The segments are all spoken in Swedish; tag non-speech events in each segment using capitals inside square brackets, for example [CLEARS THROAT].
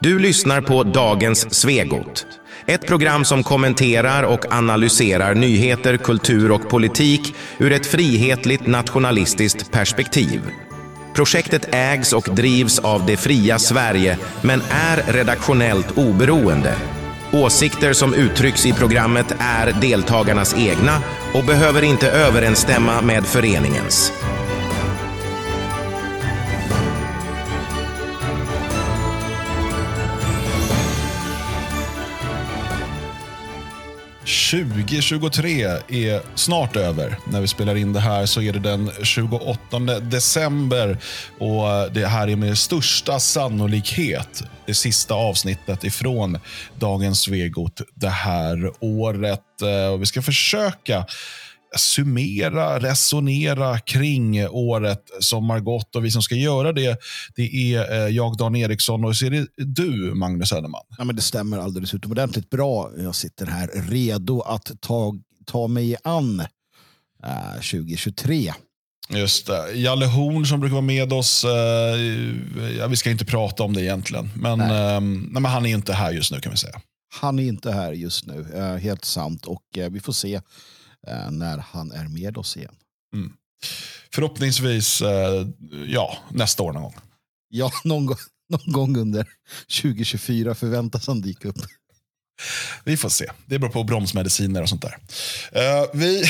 Du lyssnar på Dagens Svegot. Ett program som kommenterar och analyserar nyheter, kultur och politik ur ett frihetligt nationalistiskt perspektiv. Projektet ägs och drivs av Det fria Sverige, men är redaktionellt oberoende. Åsikter som uttrycks i programmet är deltagarnas egna och behöver inte överensstämma med föreningens. 2023 är snart över. När vi spelar in det här så är det den 28 december och det här är med största sannolikhet det sista avsnittet ifrån Dagens Svegot det här året. Eh, och vi ska försöka summera, resonera kring året som har gått. Och vi som ska göra det, det är eh, jag, Dan Eriksson, och så är det du, Magnus Söderman. Ja, men det stämmer alldeles utomordentligt bra. Jag sitter här redo att ta, ta mig an äh, 2023. Just det. Jalle Horn som brukar vara med oss, eh, ja, vi ska inte prata om det egentligen, men, nej. Eh, nej, men han är inte här just nu kan vi säga. Han är inte här just nu, eh, helt sant. Och eh, vi får se Eh, när han är med oss igen. Mm. Förhoppningsvis eh, ja, nästa år någon gång. Ja, [LAUGHS] någon, gång, någon gång under 2024 förväntas han dyka upp. Vi får se. Det beror på bromsmediciner och sånt där. Uh, vi,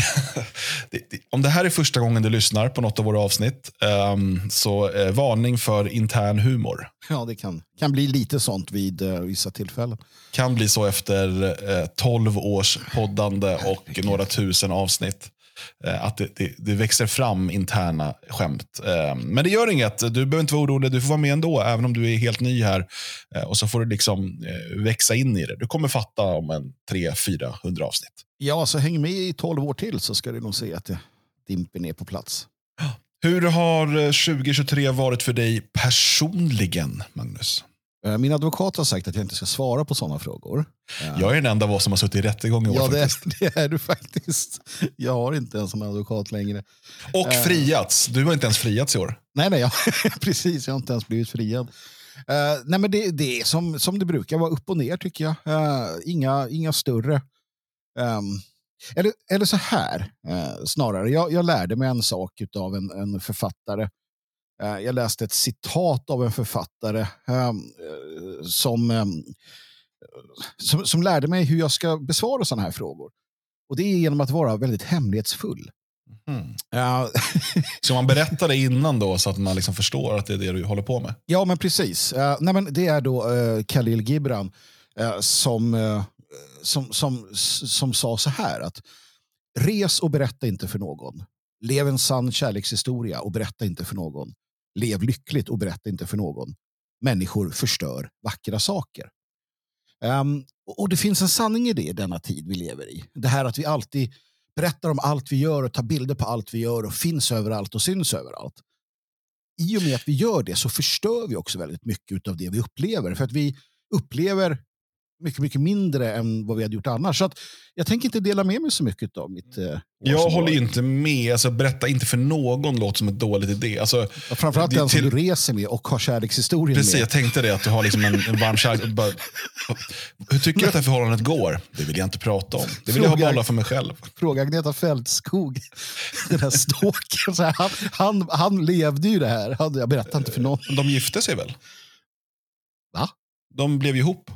[LAUGHS] om det här är första gången du lyssnar på något av våra avsnitt, um, så uh, varning för intern humor. Ja, det kan, kan bli lite sånt vid uh, vissa tillfällen. Kan bli så efter uh, 12 års poddande och några tusen avsnitt. Eh, att det, det, det, växer fram interna skämt. Eh, men det gör inget. Du behöver inte vara orolig. Du får vara med ändå, även om du är helt ny här. Eh, och så får du liksom växa in i det. Du kommer fatta om en 300-400 avsnitt. Ja, så häng med i 12 år till så ska du nog se att dimper ner på plats. Hur har 2023 varit för dig personligen, Magnus? Eh, min advokat har sagt att jag inte ska svara på sådana frågor. Eh, jag är den enda av oss som har suttit i rättegång i år. Ja, det, [LAUGHS] det, är du faktiskt. Jag har inte ens en advokat längre. Och uh, friats. Du har inte ens friats i år. Nej, nej, jag, [LAUGHS] precis. Jag har inte ens blivit friad. Uh, nej, men det, det är som, som det brukar vara, upp och ner tycker jag. Uh, inga, inga större. Um, eller, eller så här, snarare. Jag, jag lärde mig en sak av en, en författare Eh, jag läste ett citat av en författare ehm, eh, som, ehm, som, som lärde mig hur jag ska besvara sådana här frågor. Och det är genom att vara väldigt hemlighetsfull. Mm. [LAUGHS] Uh, så man berättar det innan då så att man liksom förstår att det är det du håller på med? Ja, men precis. Uh, nej, men det är då uh, Khalil Gibran som, som, som, som sa så här att res och berätta inte för någon. Lev en sann kärlekshistoria och berätta inte för någon. Lev lyckligt och berätta inte för någon. Människor förstör vackra saker. Um, och det finns en sanning i det, denna tid vi lever i. Det här att vi alltid berättar om allt vi gör och tar bilder på allt vi gör och finns överallt och syns överallt. I och med att vi gör det så förstör vi också väldigt mycket av det vi upplever. För att vi upplever mycket, mycket mindre än vad vi hade gjort annars. Så att jag tänker inte dela med mig så mycket av mitt eh, Jag håller inte med. Alltså, berätta inte för någon låter som en dålig idé. Alltså, framförallt den som du reser med och har kärlekshistorien Precis, med. jag tänkte det. Att du har liksom en, en varm kärlek. hur tycker du att det här förhållandet går? Det vill jag inte prata om. Det vill fråga, jag behålla för mig själv. Fråga Agneta Fältskog. [LAUGHS] Den här stalkern. Han, han, han levde ju det här. Han, jag berättar inte för någon. De gifte sig väl? Va? De blev ihop.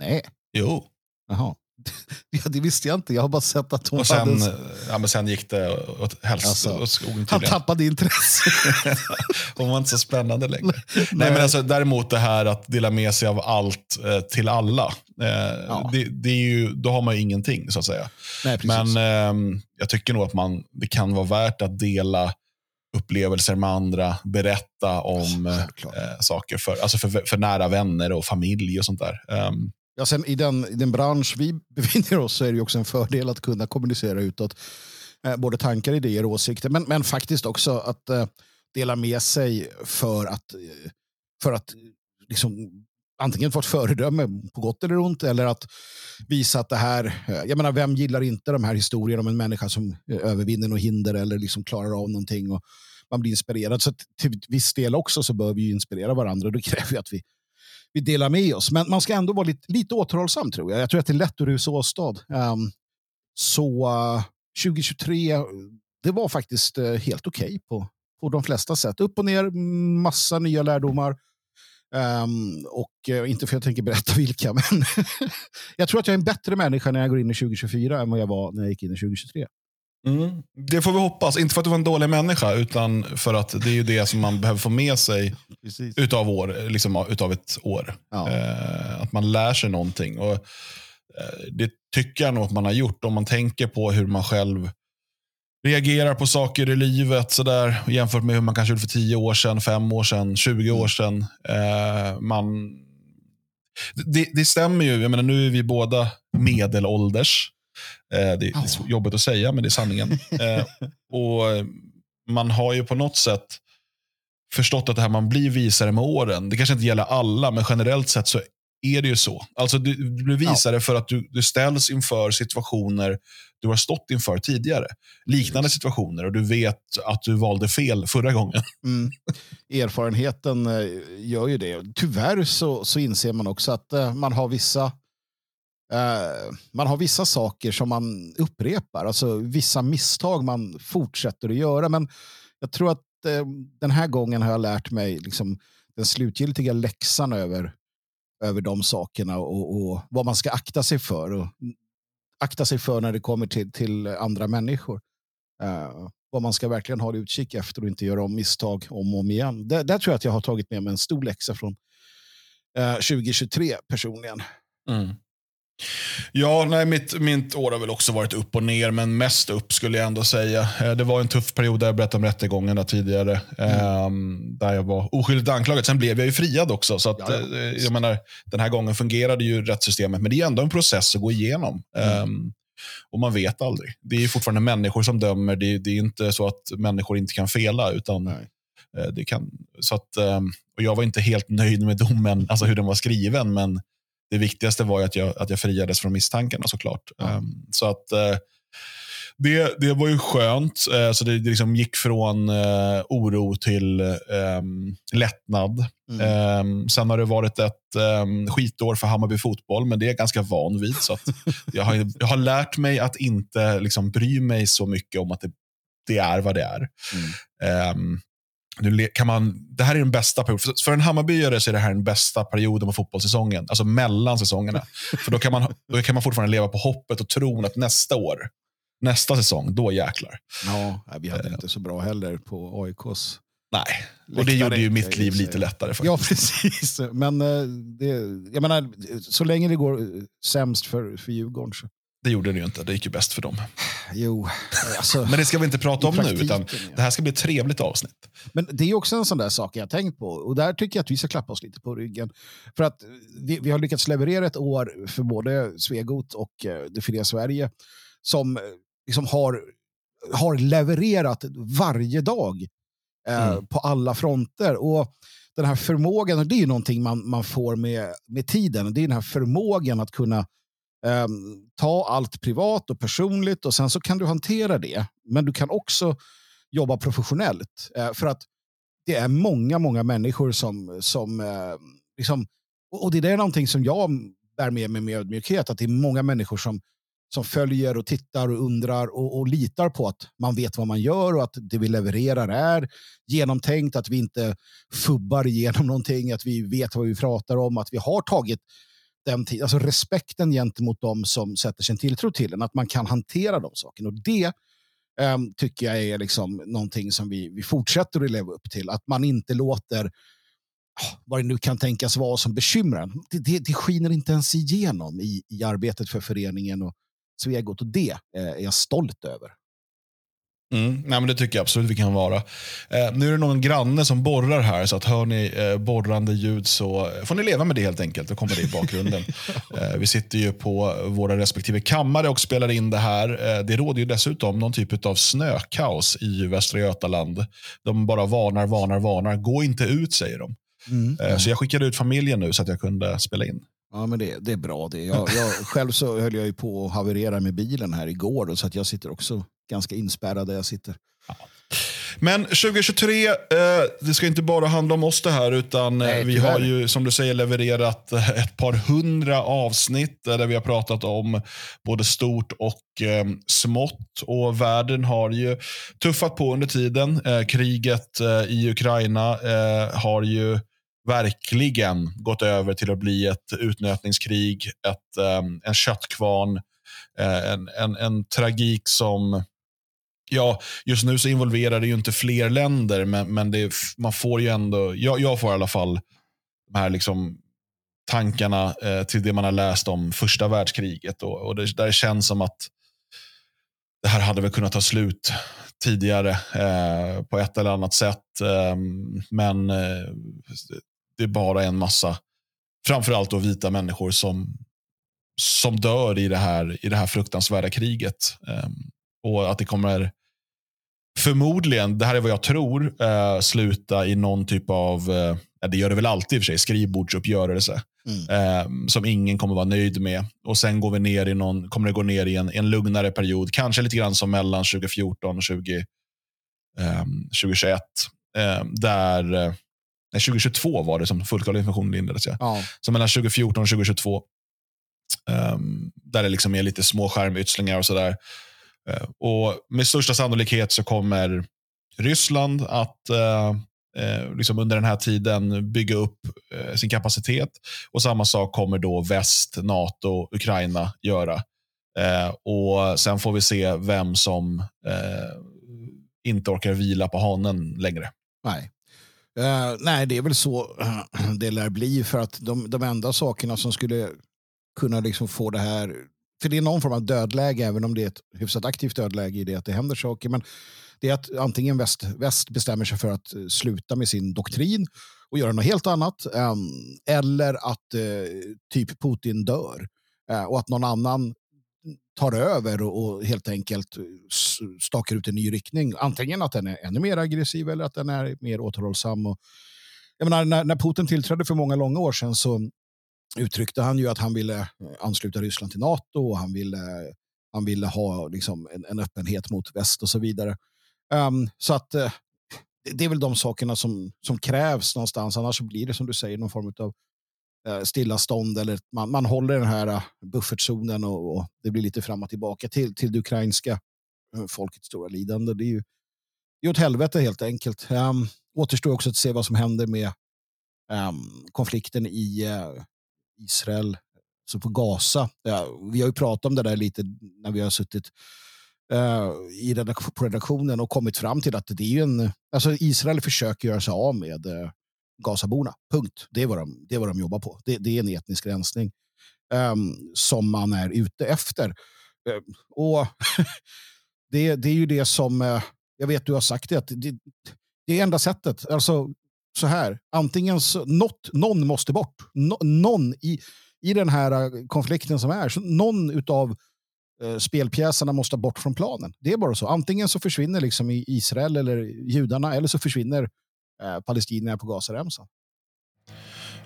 Nej. Jo. Jaha. [LAUGHS] Ja, det visste jag inte. Jag har bara sett att hon och sen, hade... Ja, men sen gick det åt, helst alltså. Han tappade intresse. [LAUGHS] hon var inte så spännande längre. [LAUGHS] Nej. Nej. men alltså, däremot det här att dela med sig av allt eh, till alla. Eh, ja. det, det, är ju, då har man ju ingenting så att säga. Nej, men eh, jag tycker nog att man, det kan vara värt att dela upplevelser med andra, berätta om ja, eh, saker för, alltså för, för, nära vänner och familj och sånt där. Um, ja, sen i, den, I den bransch vi [LAUGHS] befinner oss så är det också en fördel att kunna kommunicera utåt. Eh, både tankar, idéer och åsikter, men, men faktiskt också att eh, dela med sig för att, eh, för att eh, liksom, antingen få ett föredöme på gott eller ont eller att visa att det här, eh, jag menar vem gillar inte de här historierna om en människa som övervinner något hinder eller liksom klarar av någonting och man blir inspirerad. Så till viss del också så bör vi inspirera varandra. Då kräver ju att vi vi delar med oss. Men man ska ändå vara lite, lite återhållsam tror jag. Jag tror att det är lätt att rusa åstad. Um, så eh, uh, 2023, det var faktiskt uh, helt okej okay på, på de flesta sätt. Upp och ner, massa nya lärdomar. Um, och uh, inte för att jag tänker berätta [LAUGHS] vilka, men [LAUGHS] jag tror att jag är en bättre människa när jag går in i 2024 än vad jag var när jag gick in i 2023. Mm. Det får vi hoppas. Inte för att du var en dålig människa, utan för att det är ju det som man behöver få med sig Precis. utav, år, liksom, utav ett år. Ja. Eh, att man lär sig någonting. Och, eh, det tycker jag nog att man har gjort om man tänker på hur man själv reagerar på saker i livet sådär, jämfört med hur man kanske gjorde för 10 år sedan, 5 år sedan, 20 år sedan. Eh, man, det, det, stämmer ju. Jag menar, nu är vi båda medelålders. Eh, det är oh. jobbigt att säga, men det är sanningen. [LAUGHS] Eh, och Man har ju på något sätt förstått att det här man blir visare med åren. Det kanske inte gäller alla, men generellt sett så är det ju så. Alltså du, du blir visare ja. för att du, du ställs inför situationer du har stått inför tidigare. Liknande situationer och du vet att du valde fel förra gången. [LAUGHS] Mm. Erfarenheten eh, gör ju det. Tyvärr så, så inser man också att man har vissa uh, man har vissa saker som man upprepar, alltså vissa misstag man fortsätter att göra. Men jag tror att uh, den här gången har jag lärt mig liksom, den slutgiltiga läxan över över de sakerna och, och, vad man ska akta sig för. Och akta sig för när det kommer till, till andra människor. Uh, vad man ska verkligen ha utkik efter och inte göra om misstag om och om igen. Där, där tror jag att jag har tagit med mig en stor läxa från uh, 2023 personligen. Mm. Ja, nej, mitt, mitt år har väl också varit upp och ner, men mest upp skulle jag ändå säga. Eh, det var en tuff period, där jag berättade om rättegången tidigare, mm. där jag var oskyldigt anklagad. Sen blev jag ju friad också, så att, ja, ja. Eh, jag menar, den här gången fungerade ju rättssystemet, men det är ändå en process att gå igenom. Mm. Um, och man vet aldrig. Det är fortfarande människor som dömer. Det, det är inte så att människor inte kan fela, utan nej. Eh, det kan, så att, um, och jag var inte helt nöjd med domen, alltså hur den var skriven, men det viktigaste var att jag, att jag friades från misstankarna såklart. Um, så att uh, det, det var ju skönt. Uh, så det, det liksom gick från uh, oro till um, lättnad. Mm. Um, sen har det varit ett um, skitår för Hammarby fotboll, men det är jag ganska van vid. Så [LAUGHS] jag, har, jag har lärt mig att inte liksom, bry mig så mycket om att det, det är vad det är. Mm. Nu kan man, det här är den bästa perioden. För en Hammarbyare så är det här den bästa perioden på fotbollssäsongen. Alltså mellan säsongerna. [LAUGHS] För då kan, man, då kan man fortfarande leva på hoppet och tron att nästa år, nästa säsong, då jäklar. Ja, vi hade uh, inte så bra heller på AIKs Nej, och det gjorde ju mitt liv lite lättare. Faktiskt. Ja, precis. Men eh, det, jag menar, så länge det går sämst för, för Djurgården så det gjorde det ju inte. Det gick ju bäst för dem. Jo, alltså, Men det ska vi inte prata om nu, utan det här ska bli ett trevligt avsnitt. Men det är också en sån där sak jag tänkt på. Och där tycker jag att vi ska klappa oss lite på ryggen. För att vi, vi har lyckats leverera ett år för både Svegot och uh, Det fria Sverige som uh, liksom har, har levererat varje dag uh, mm. på alla fronter. Och den här förmågan, och det är ju någonting man, man får med, med tiden, det är den här förmågan att kunna Um, ta allt privat och personligt och sen så kan du hantera det. Men du kan också jobba professionellt. Uh, för att det är många, många människor som... som uh, liksom, och det är någonting som jag bär med mig med ödmjukhet. Att det är många människor som, som följer och tittar och undrar och, och litar på att man vet vad man gör och att det vi levererar är genomtänkt. Att vi inte fubbar igenom [LAUGHS] någonting. Att vi vet vad vi pratar om. Att vi har tagit den tiden, alltså respekten gentemot dem som sätter sin tilltro till en, att man kan hantera de sakerna. Och det um, tycker jag är liksom någonting som vi, vi fortsätter att leva upp till. Att man inte låter ah, vad det nu kan tänkas vara som bekymrar det, det, det skiner inte ens igenom i, i arbetet för föreningen och Svegot och det eh, är jag stolt över. Mm, nej, men det tycker jag absolut vi kan vara. Eh, nu är det någon granne som borrar här, så att hör ni eh, borrande ljud så får ni leva med det helt enkelt. Då kommer det i bakgrunden. [LAUGHS] eh, vi sitter ju på våra respektive kammare och spelar in det här. Eh, det råder ju dessutom någon typ av snökaos i Västra Götaland. De bara varnar, varnar, varnar. Gå inte ut, säger de. Mm, eh, Så jag skickade ut familjen nu så att jag kunde spela in. Ja, men det, det är bra. det. Jag, jag, själv så höll jag ju på att haverera med bilen här igår, då, så att jag sitter också ganska inspärrad där jag sitter. Ja. Men 2023, eh, det ska inte bara handla om oss det här, utan eh, Nej, vi har ju som du säger levererat eh, ett par hundra avsnitt där vi har pratat om både stort och eh, smått. Och världen har ju tuffat på under tiden. Eh, kriget i Ukraina har ju verkligen gått över till att bli ett utnötningskrig, ett, en köttkvarn, en, en, en tragik som Ja, just nu så involverar det ju inte fler länder, men, men det, man får ju ändå, jag, jag får i alla fall de här liksom tankarna eh, till det man har läst om första världskriget. Och, och det, där det känns som att det här hade väl kunnat ta slut tidigare eh, på ett eller annat sätt. Eh, men eh, det är bara en massa, framförallt då vita människor som, som dör i det här, i det här fruktansvärda kriget. Eh, och att det kommer förmodligen, det här är vad jag tror, eh, sluta i någon typ av, eh, det gör det väl alltid i och för sig, skrivbordsuppgörelse. Mm. Eh, som ingen kommer vara nöjd med. Och Sen går vi ner i någon, kommer det gå ner i en, en lugnare period. Kanske lite grann som mellan 2014 och 20, eh, 2021. Eh, där, eh, nej, 2022 var det som fullskalig invasion inleddes. Ja. Ja. Så mellan 2014 och 2022. Um, där det liksom är lite små skärmytslingar och sådär. Eh, och med största sannolikhet så kommer Ryssland att eh, eh, liksom under den här tiden bygga upp eh, sin kapacitet. Och samma sak kommer då väst, NATO, Ukraina göra. Eh, och Sen får vi se vem som eh, inte orkar vila på hanen längre. Nej. Uh, nej, det är väl så [CLEARS THROAT] det lär bli för att de, de enda sakerna som skulle kunna liksom få det här, för det är någon form av dödläge även om det är ett hyfsat aktivt dödläge i det att det händer saker, men det är att antingen väst, väst bestämmer sig för att eh, sluta med sin doktrin och göra något helt annat ehm, eller att eh, typ Putin dör eh, och att någon annan tar över och, helt enkelt stakar ut en ny riktning. Antingen att den är ännu mer aggressiv eller att den är mer återhållsam. Och, jag menar, när, när Putin tillträdde för många långa år sedan så uttryckte han ju att han ville eh, ansluta Ryssland till NATO och han ville, han ville ha liksom, en, en öppenhet mot väst och så vidare. Um, så att uh, det, det är väl de sakerna som, som krävs någonstans. Annars så blir det som du säger någon form av uh, eh, stillastånd eller man, man håller den här uh, buffertzonen och, och det blir lite fram och tillbaka till, till det ukrainska folkets stora lidande. Det är ju det är åt helvete helt enkelt. Um, återstår också att se vad som händer med um, konflikten i Israel, så på Gaza. Ja, vi har ju pratat om det där lite när vi har suttit eh, i redak- på redaktionen och kommit fram till att det är en, alltså Israel försöker göra sig av med eh, Gazaborna. Punkt. Det är vad de, det är vad de jobbar på. Det, det är en etnisk rensning ehm, som man är ute efter. Ehm, och [LAUGHS] det, det är ju det som, eh, jag vet du har sagt det, att det, det är enda sättet. Alltså så här, antingen så, något, någon måste bort. No, någon i, i den här eh, konflikten som är, så någon utav eh, spelpjäserna måste bort från planen. Det är bara så. Antingen så försvinner liksom i Israel eller judarna eller så försvinner eh, palestinierna på Gazaremsan.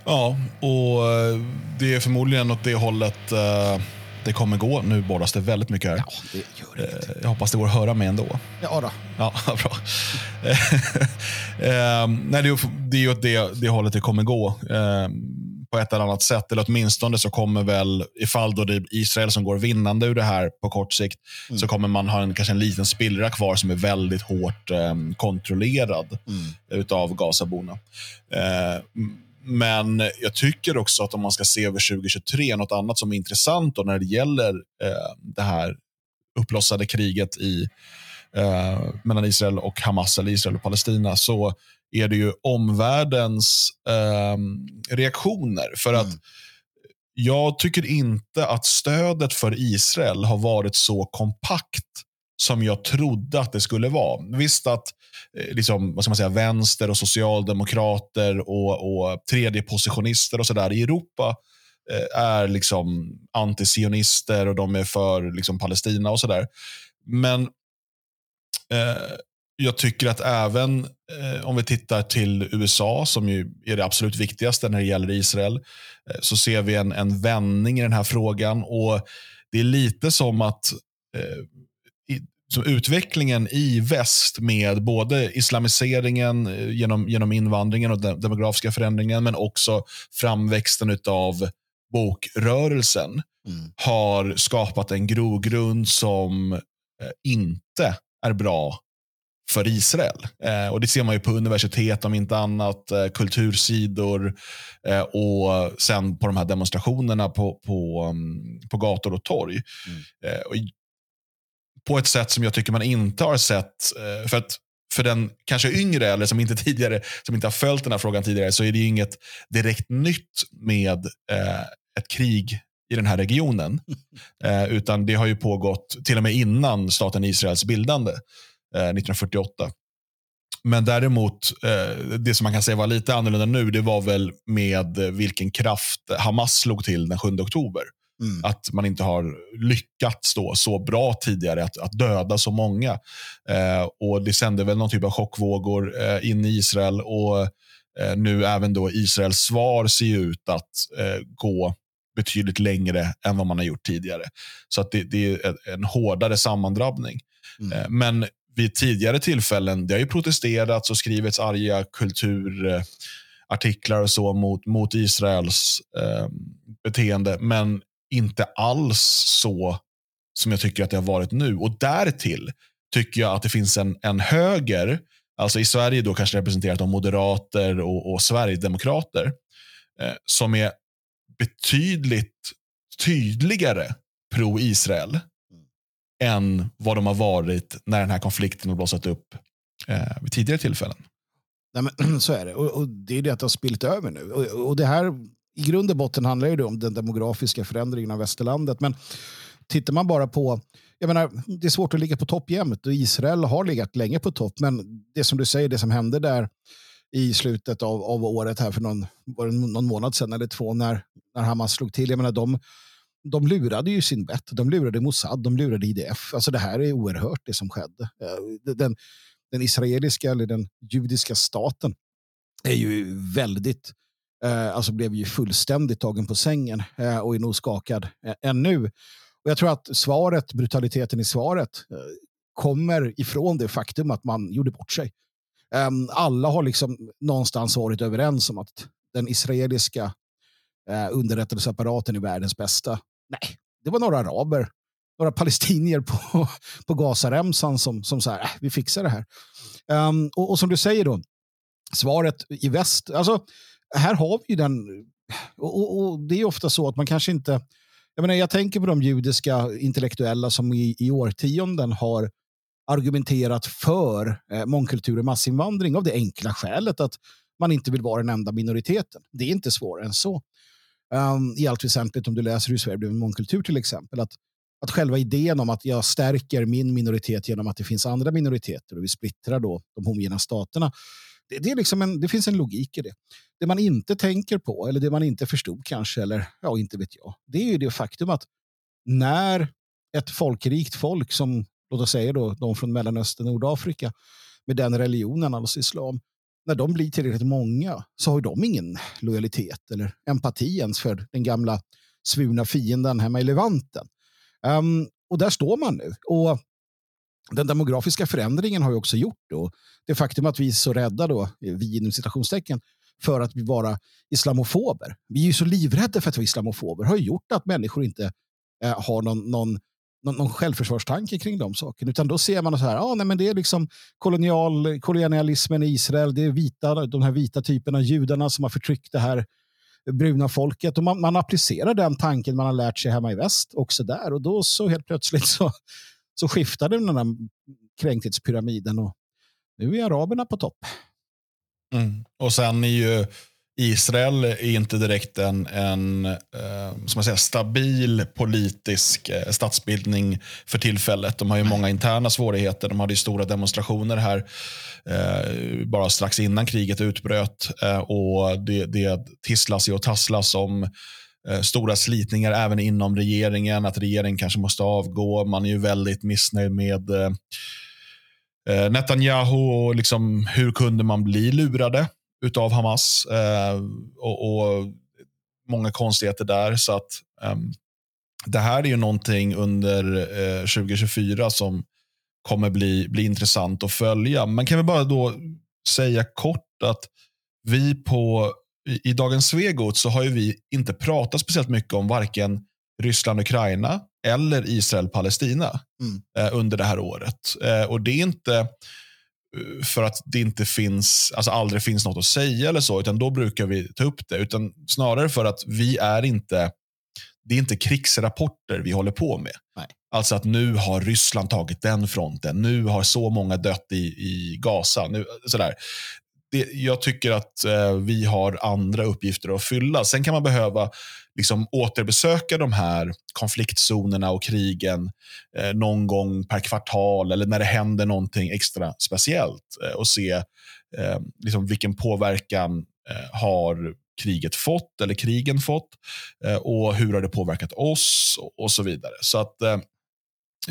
Ja, och eh, det är förmodligen åt det hållet eh, det kommer gå. Nu borras det väldigt mycket här. Ja, det gör inget. Eh, Jag hoppas det går att höra mig ändå. Ja, då. Ja, [LAUGHS] bra. eh, nej, det är ju åt det, det hållet det kommer gå. Eh, på ett eller annat sätt. Eller åtminstone så kommer väl, ifall då det är Israel som går vinnande ur det här på kort sikt, Mm. så kommer man ha en, kanske en liten spillra kvar som är väldigt hårt eh, kontrollerad Mm. utav Gazaborna. Eh, men jag tycker också att om man ska se över 2023, något annat som är intressant då när det gäller eh, det här uppblossade kriget i, eh, mellan Israel och Hamas, eller Israel och Palestina, så är det ju omvärldens eh, reaktioner. För att Mm. jag tycker inte att stödet för Israel har varit så kompakt som jag trodde att det skulle vara. Visst att eh, liksom, vad ska man säga, vänster och socialdemokrater och, och tredjepositionister och sådär i Europa eh, är liksom antisionister och de är för liksom, Palestina och sådär. Men eh, jag tycker att även eh, om vi tittar till USA, som ju är det absolut viktigaste när det gäller Israel, eh, så ser vi en, en vändning i den här frågan. Och Det är lite som att eh, som utvecklingen i väst med både islamiseringen eh, genom, genom invandringen och den demografiska förändringen, men också framväxten av bokrörelsen mm. har skapat en grogrund som eh, inte är bra för Israel. Eh, och Det ser man ju på universitet om inte annat, eh, kultursidor eh, och sen på de här demonstrationerna på, på, um, på gator och torg. Mm. Och på ett sätt som jag tycker man inte har sett. Eh, för att för den kanske yngre eller som inte [LAUGHS] tidigare som inte har följt den här frågan tidigare så är det inget direkt nytt med eh, ett krig i den här regionen. [LAUGHS] Eh, utan det har ju pågått till och med innan staten Israels bildande eh, 1948. Men däremot, eh, det som man kan säga var lite annorlunda nu, det var väl med vilken kraft Hamas slog till den 7 oktober. Mm. Att man inte har lyckats då så bra tidigare att, att döda så många. Eh, och Det sände väl någon typ av chockvågor eh, in i Israel. och eh, Nu även då Israels svar ser ut att eh, gå betydligt längre än vad man har gjort tidigare. Så att det, det är en hårdare sammandrabbning. Mm. Eh, men vid tidigare tillfällen, det har ju protesterats och skrivits arga kulturartiklar och så mot, mot Israels eh, beteende. Men inte alls så som jag tycker att det har varit nu. Och därtill tycker jag att det finns en, en höger, alltså i Sverige då kanske representerat av moderater och, och sverigedemokrater, eh, som är betydligt tydligare pro-Israel än vad de har varit när den här konflikten har blossat upp eh, vid tidigare tillfällen. Nej, men, [CLEARS THROAT] så är det. Och, och det är det att det har spillt över nu. Och, och det här i grund och botten handlar det om den demografiska förändringen av västerlandet. Men tittar man bara på, jag menar, det är svårt att ligga på topp jämt och Israel har legat länge på topp. Men det som du säger, det som hände där i slutet av, av året här för någon, var någon månad sedan eller två när, när Hamas slog till. Jag menar, de, de lurade ju sin bett. De lurade Mossad, de lurade IDF. Alltså det här är oerhört det som skedde. Eh, den, den israeliska eller den judiska staten är ju väldigt eh, alltså blev ju fullständigt tagen på sängen eh, och är nog skakad eh, ännu. Och jag tror att svaret, brutaliteten i svaret, eh, kommer ifrån det faktum att man gjorde bort sig. Ehm, alla har liksom någonstans varit överens om att den israeliska eh, underrättelseapparaten är världens bästa. Nej, det var några araber, några palestinier på, på Gazaremsan som, som sa äh, vi fixar det här. Um, och, och, som du säger då, svaret i väst, alltså här har vi ju den, och, och, och, det är ofta så att man kanske inte, jag menar jag tänker på de judiska intellektuella som i, i årtionden har argumenterat för eh, mångkultur och massinvandring av det enkla skälet att man inte vill vara den enda minoriteten. Det är inte svårare än så. Um, I allt väsentligt om du läser hur Sverige blev en mångkultur till exempel. Att, att själva idén om att jag stärker min minoritet genom att det finns andra minoriteter och vi splittrar då de homogena staterna. Det, är liksom en, det finns en logik i det. Det man inte tänker på eller det man inte förstod kanske eller ja, inte vet jag. Det är ju det faktum att när ett folkrikt folk som låt oss säga då, de från Mellanöstern och Nordafrika med den religionen, alltså islam, när de blir tillräckligt många så har de ingen lojalitet eller empati ens för den gamla svurna fienden hemma i Levanten. Um, och där står man nu. Och den demografiska förändringen har ju också gjort då, det faktum att vi är så rädda då, vi inom citationstecken, för att vara islamofober. Vi är ju så livrädda för att vara islamofober. har ju gjort att människor inte eh, har någon, någon någon, någon självförsvarstanke kring de sakerna. Utan då ser man så här, ah, nej, men det är liksom kolonial, kolonialismen i Israel, det är vita, de här vita typerna judarna som har förtryckt det här bruna folket. Och man, man applicerar den tanken man har lärt sig hemma i väst också där. Och då så helt plötsligt så, så skiftade den här kränkthetspyramiden och nu är araberna på topp. Mm. Och sen är ju Israel är inte direkt en, en eh, som man säger, stabil politisk eh, statsbildning för tillfället. De har ju många interna svårigheter. De hade ju stora demonstrationer här eh, bara strax innan kriget utbröt. Eh, och det, det tisslas och tasslas om Eh, stora slitningar även inom regeringen. Att regeringen kanske måste avgå. Man är ju väldigt missnöjd med eh, eh, Netanyahu och liksom, hur kunde man bli lurade? utav Hamas. Eh, och, och, Många konstigheter där. så att ehm, Det här är ju någonting under eh, 2024 som kommer bli, bli intressant att följa. Man kan väl bara då säga kort att vi på i, i dagens Svegot så har ju vi inte pratat speciellt mycket om varken Ryssland-Ukraina eller Israel-Palestina mm. eh, under det här året. Eh, och det är inte eh, för att det inte finns, alltså aldrig finns något att säga eller så, utan då brukar vi ta upp det. Utan snarare för att vi är inte, det är inte krigsrapporter vi håller på med. Nej. Alltså att nu har Ryssland tagit den fronten, nu har så många dött i, i Gaza. Nu, sådär det, jag tycker att eh, vi har andra uppgifter att fylla. Sen kan man behöva liksom, återbesöka de här konfliktzonerna och krigen eh, någon gång per kvartal eller när det händer någonting extra speciellt eh, och se eh, liksom, vilken påverkan eh, har kriget fått eller krigen fått eh, och hur har det påverkat oss och, och så vidare. Så att eh,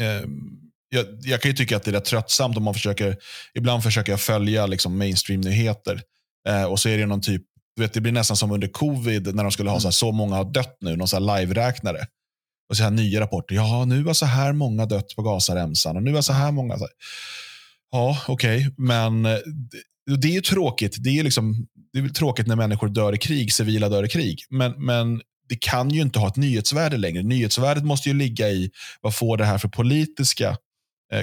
eh, jag, jag, kan ju tycka att det är rätt tröttsamt om man försöker, ibland försöker jag följa liksom mainstream-nyheter eh, och så är det någon typ, vet, det blir nästan som under covid när de skulle ha så, här, så många har dött nu, någon så live-räknare. Och så här nya rapporter, ja nu har så här många dött på Gazaremsan och nu har så här många. Så här. Ja, okej, okay. men eh, det, det är ju tråkigt. Det är, liksom, det är tråkigt när människor dör i krig, civila dör i krig. Men, men det kan ju inte ha ett nyhetsvärde längre. Nyhetsvärdet måste ju ligga i vad får det här för politiska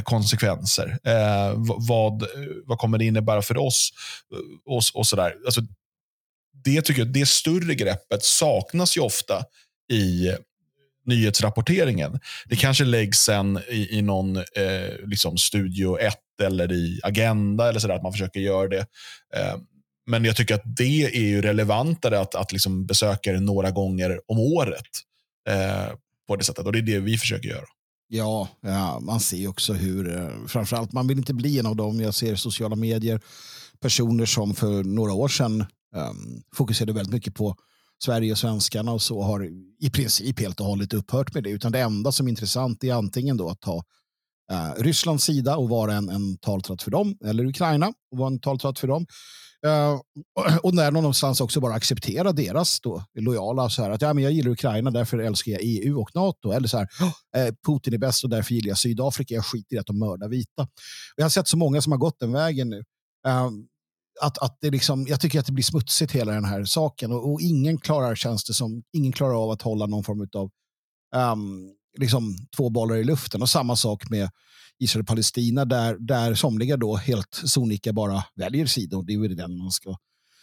konsekvenser. Eh, vad, vad kommer det innebära för oss? Eh, och, och sådär. Alltså, det, tycker jag, det större greppet saknas ju ofta i nyhetsrapporteringen. Det kanske läggs sen i, i någon eh, liksom Studio 1 eller i Agenda eller sådär, att man försöker göra det. Eh, men jag tycker att det är ju relevantare att, att liksom besöka det några gånger om året. Eh, på det sättet. Och det är det vi försöker göra. Ja, ja, man ser också hur, eh, framförallt man vill inte bli en av dem. Jag ser sociala medier, personer som för några år sedan um, fokuserade väldigt mycket på Sverige och svenskarna och så har i princip helt och hållet upphört med det. Utan det enda som är intressant är antingen då att ta uh, Rysslands sida och vara en, en taltratt för dem, eller Ukraina och vara en taltratt för dem. Uh, och när någonstans också bara acceptera deras då, lojala, så här, att ja, men jag gillar Ukraina, därför älskar jag EU och NATO. Eller så här, eh, Putin är bäst och därför gillar jag Sydafrika, jag skiter i att de mördar vita. Jag har sett så många som har gått den vägen nu. Uh, att, att det liksom, jag tycker att det blir smutsigt hela den här saken och, och ingen klarar, känns det som, ingen klarar av att hålla någon form av um, ehm, liksom, två bollar i luften. Och samma sak med Israel-Palestina där, där somliga då helt sonika bara väljer sidor. Det är väl den man ska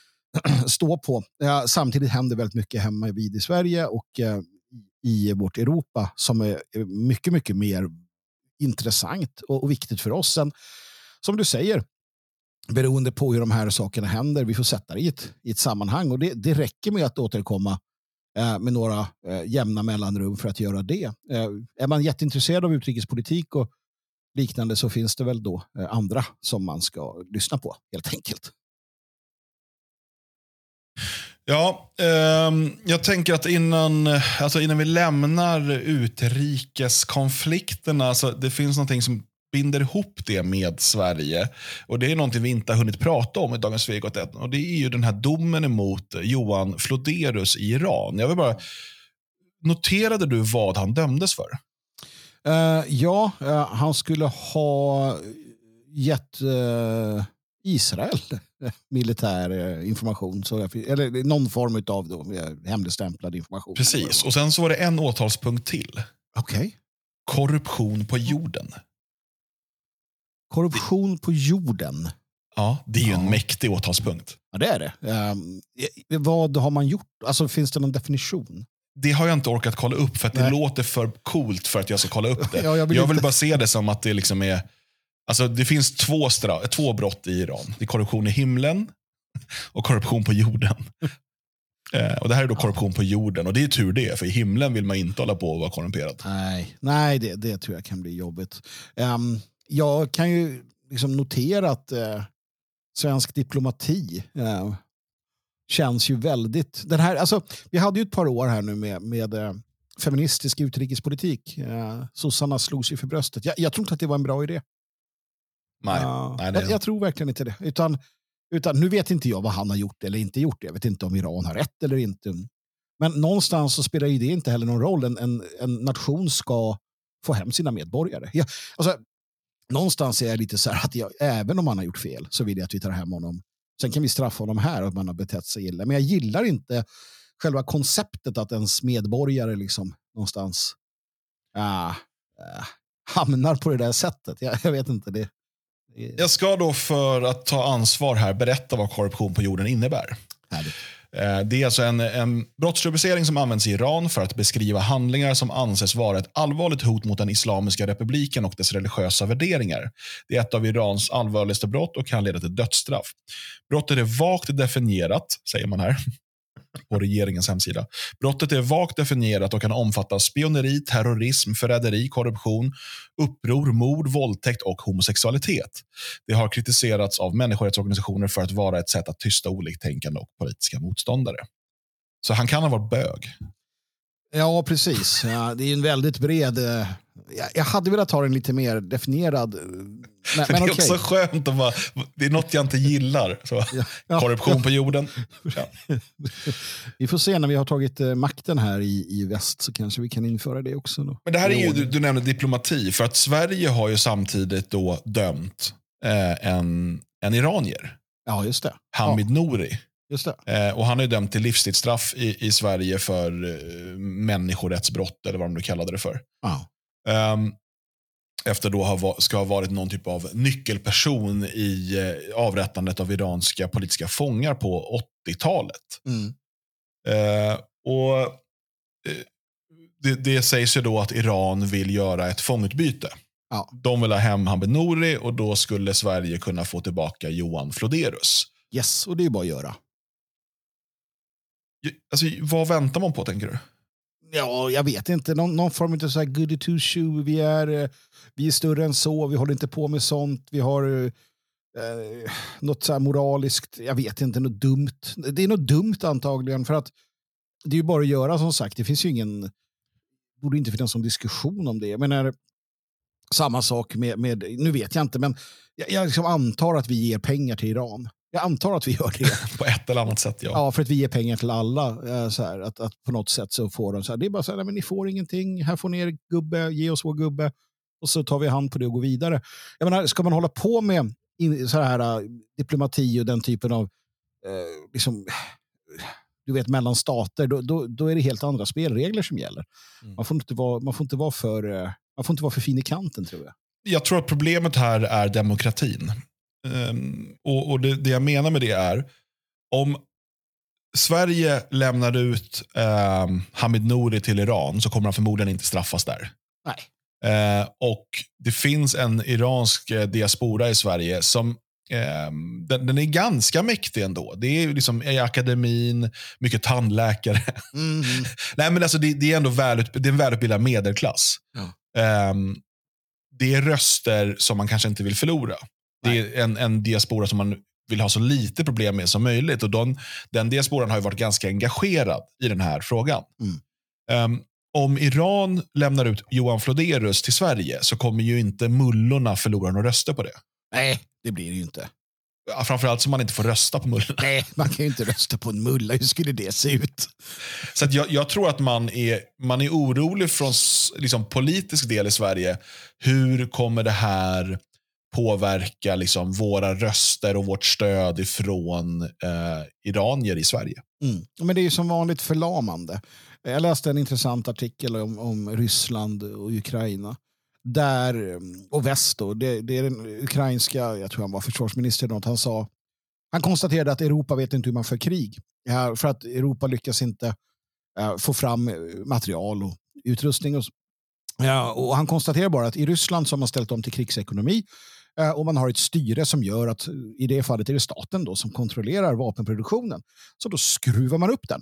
[CLEARS THROAT] stå på. Ja, samtidigt händer väldigt mycket hemma vid i Sverige och eh, i vårt Europa som är eh, mycket, mycket mer intressant och, och viktigt för oss. Sen, som du säger, beroende på hur de här sakerna händer, vi får sätta det i ett, i ett sammanhang och det, det räcker med att återkomma eh, med några eh, jämna mellanrum för att göra det. Eh, är man jätteintresserad av utrikespolitik och liknande så finns det väl då eh, andra som man ska lyssna på helt enkelt. Ja, eh, jag tänker att innan, alltså innan vi lämnar utrikeskonflikterna, alltså det finns någonting som binder ihop det med Sverige. Och Det är någonting vi inte har hunnit prata om i Dagens Svegot. Och Det är ju den här domen emot Johan Floderus i Iran. Jag vill bara, noterade du vad han dömdes för? Uh, ja, uh, han skulle ha gett uh, Israel [LAUGHS] militär information. Så jag, eller någon form av då, hemligstämplad information. Precis, och sen så var det en åtalspunkt till. Okej. Okay. Korruption på jorden. Korruption på jorden? Ja, det är ju ja. en mäktig åtalspunkt. Ja, det är det. Um, vad har man gjort? Alltså, finns det någon definition? Det har jag inte orkat kolla upp för att Nej. det låter för coolt för att jag ska kolla upp det. [LAUGHS] ja, jag, vill, jag vill bara se det som att det liksom är... Alltså det finns två, stra, två brott i Iran. Det är korruption i himlen och korruption på jorden. [LAUGHS] eh, och Det här är då korruption på jorden och det är tur det, för i himlen vill man inte hålla på och vara korrumperad. Nej, Nej det, det tror jag kan bli jobbigt. Um, jag kan ju liksom notera att uh, svensk diplomati uh, känns ju väldigt... Den här, alltså, vi hade ju ett par år här nu med, med eh, feministisk utrikespolitik. Eh, sossarna slog sig för bröstet. Jag, jag tror inte att det var en bra idé. Nej, uh, nej jag, jag, tror verkligen inte det. Utan, utan nu vet inte jag vad han har gjort eller inte gjort. Jag vet inte om Iran har rätt eller inte. Men någonstans så spelar ju det inte heller någon roll. En, en, en nation ska få hem sina medborgare. Ja, alltså, någonstans är jag lite så här att jag, även om han har gjort fel så vill jag att vi tar hem honom. Sen kan vi straffa honom här att man har betett sig illa. Men jag gillar inte själva konceptet att ens medborgare liksom någonstans ah, ah, hamnar på det där sättet. Jag, jag vet inte. Det, det, Jag ska då för att ta ansvar här berätta vad korruption på jorden innebär. Härligt. Eh, det är alltså en, en brottsrubricering som används i Iran för att beskriva handlingar som anses vara ett allvarligt hot mot den Islamiska republiken och dess religiösa värderingar. Det är ett av Irans allvarligaste brott och kan leda till dödsstraff. Brottet är vagt definierat, säger man här, på regeringens hemsida. Brottet är vagt definierat och kan omfatta spioneri, terrorism, förräderi, korruption, uppror, mord, våldtäkt och homosexualitet. Det har kritiserats av människorättsorganisationer för att vara ett sätt att tysta oliktänkande och politiska motståndare. Så han kan ha varit bög. Ja, precis. Ja, det är en väldigt bred... Eh, jag hade velat ha den lite mer definierad. Eh, men, men det är okay. också skönt att bara, det är något jag inte gillar. Så. Ja, ja. Korruption på jorden. Ja. [LAUGHS] vi får se när vi har tagit eh, makten här i, i väst så kanske vi kan införa det också. Då. Men det här är ju, du, du nämnde diplomati, för att Sverige har ju samtidigt då dömt eh, en, en iranier. Ja, just det. Hamid Nouri. Eh, och han är dömd till livstidsstraff i, i Sverige för eh, människorättsbrott, eller vad de nu kallade det för. Ja. Um, efter då ha, ska ha varit någon typ av nyckelperson i eh, avrättandet av iranska politiska fångar på 80-talet. Mm. Eh, och eh, det, det, sägs ju då att Iran vill göra ett fångutbyte. Ja. De vill ha hem Hamid Nouri och då skulle Sverige kunna få tillbaka Johan Floderus. Yes, och det är bara att göra. Alltså, vad väntar man på tänker du? Ja, jag vet inte. Någon, någon form av så här goody two shoe. Vi är, eh, vi är större än så. Vi håller inte på med sånt. Vi har eh, något så här moraliskt. Jag vet inte, något dumt. Det är något dumt antagligen. För att det är ju bara att göra som sagt. Det finns ju ingen... borde inte finnas någon diskussion om det. Jag menar, samma sak med, med nu vet jag inte, men jag, jag liksom antar att vi ger pengar till Iran. Jag antar att vi gör det. [LAUGHS] på ett eller annat sätt, ja. Ja, för att vi ger pengar till alla. Eh, så här, att, att på något sätt så får de så här, det är bara så här, men ni får ingenting, här får ni er gubbe, ge oss vår gubbe. Och så tar vi hand på det och går vidare. Jag menar, ska man hålla på med så här, uh, diplomati och den typen av, uh, liksom, du vet, mellan stater, då, då, då, är det helt andra spelregler som gäller. Mm. Man, får inte vara, man, får inte vara för, uh, man får inte vara för fin i kanten, tror jag. Jag tror att problemet här är demokratin. Um, och, och det, det, jag menar med det är, om Sverige lämnar ut um, Hamid Nouri till Iran så kommer han förmodligen inte straffas där. Nej. Uh, och det finns en iransk eh, diaspora i Sverige som um, den, den, är ganska mäktig ändå. Det är liksom i akademin, mycket tandläkare. Mm. [LAUGHS] Nej, men alltså det, det, är ändå välut, det är en välutbildad medelklass. Ja. Um, det är röster som man kanske inte vill förlora. Det är en, en diaspora som man vill ha så lite problem med som möjligt. Och den, den diasporan har varit ganska engagerad i den här frågan. Mm. Um, om Iran lämnar ut Johan Floderus till Sverige så kommer ju inte mullorna förlora några röster på det. Nej, det blir det ju inte. Ja, framförallt som man inte får rösta på mullorna. Nej, man kan ju inte rösta på en mulla. Hur skulle det se ut? Så jag, jag, tror att man är, man är orolig från liksom, politisk del i Sverige. Hur kommer det här påverka liksom våra röster och vårt stöd ifrån eh, iranier i Sverige. Mm. Men det är som vanligt förlamande. Jag läste en intressant artikel om, om Ryssland och Ukraina. Där, mm, och väst då, det, det är den ukrainska, jag tror han var försvarsminister, något, han sa, han konstaterade att Europa vet inte hur man för krig. Ja, för att Europa lyckas inte eh, få fram eh, material och utrustning. Och, ja, och han konstaterar bara att i Ryssland så har man ställt om till krigsekonomi och man har ett styre som gör att i det fallet är det staten då som kontrollerar vapenproduktionen. Så då skruvar man upp den.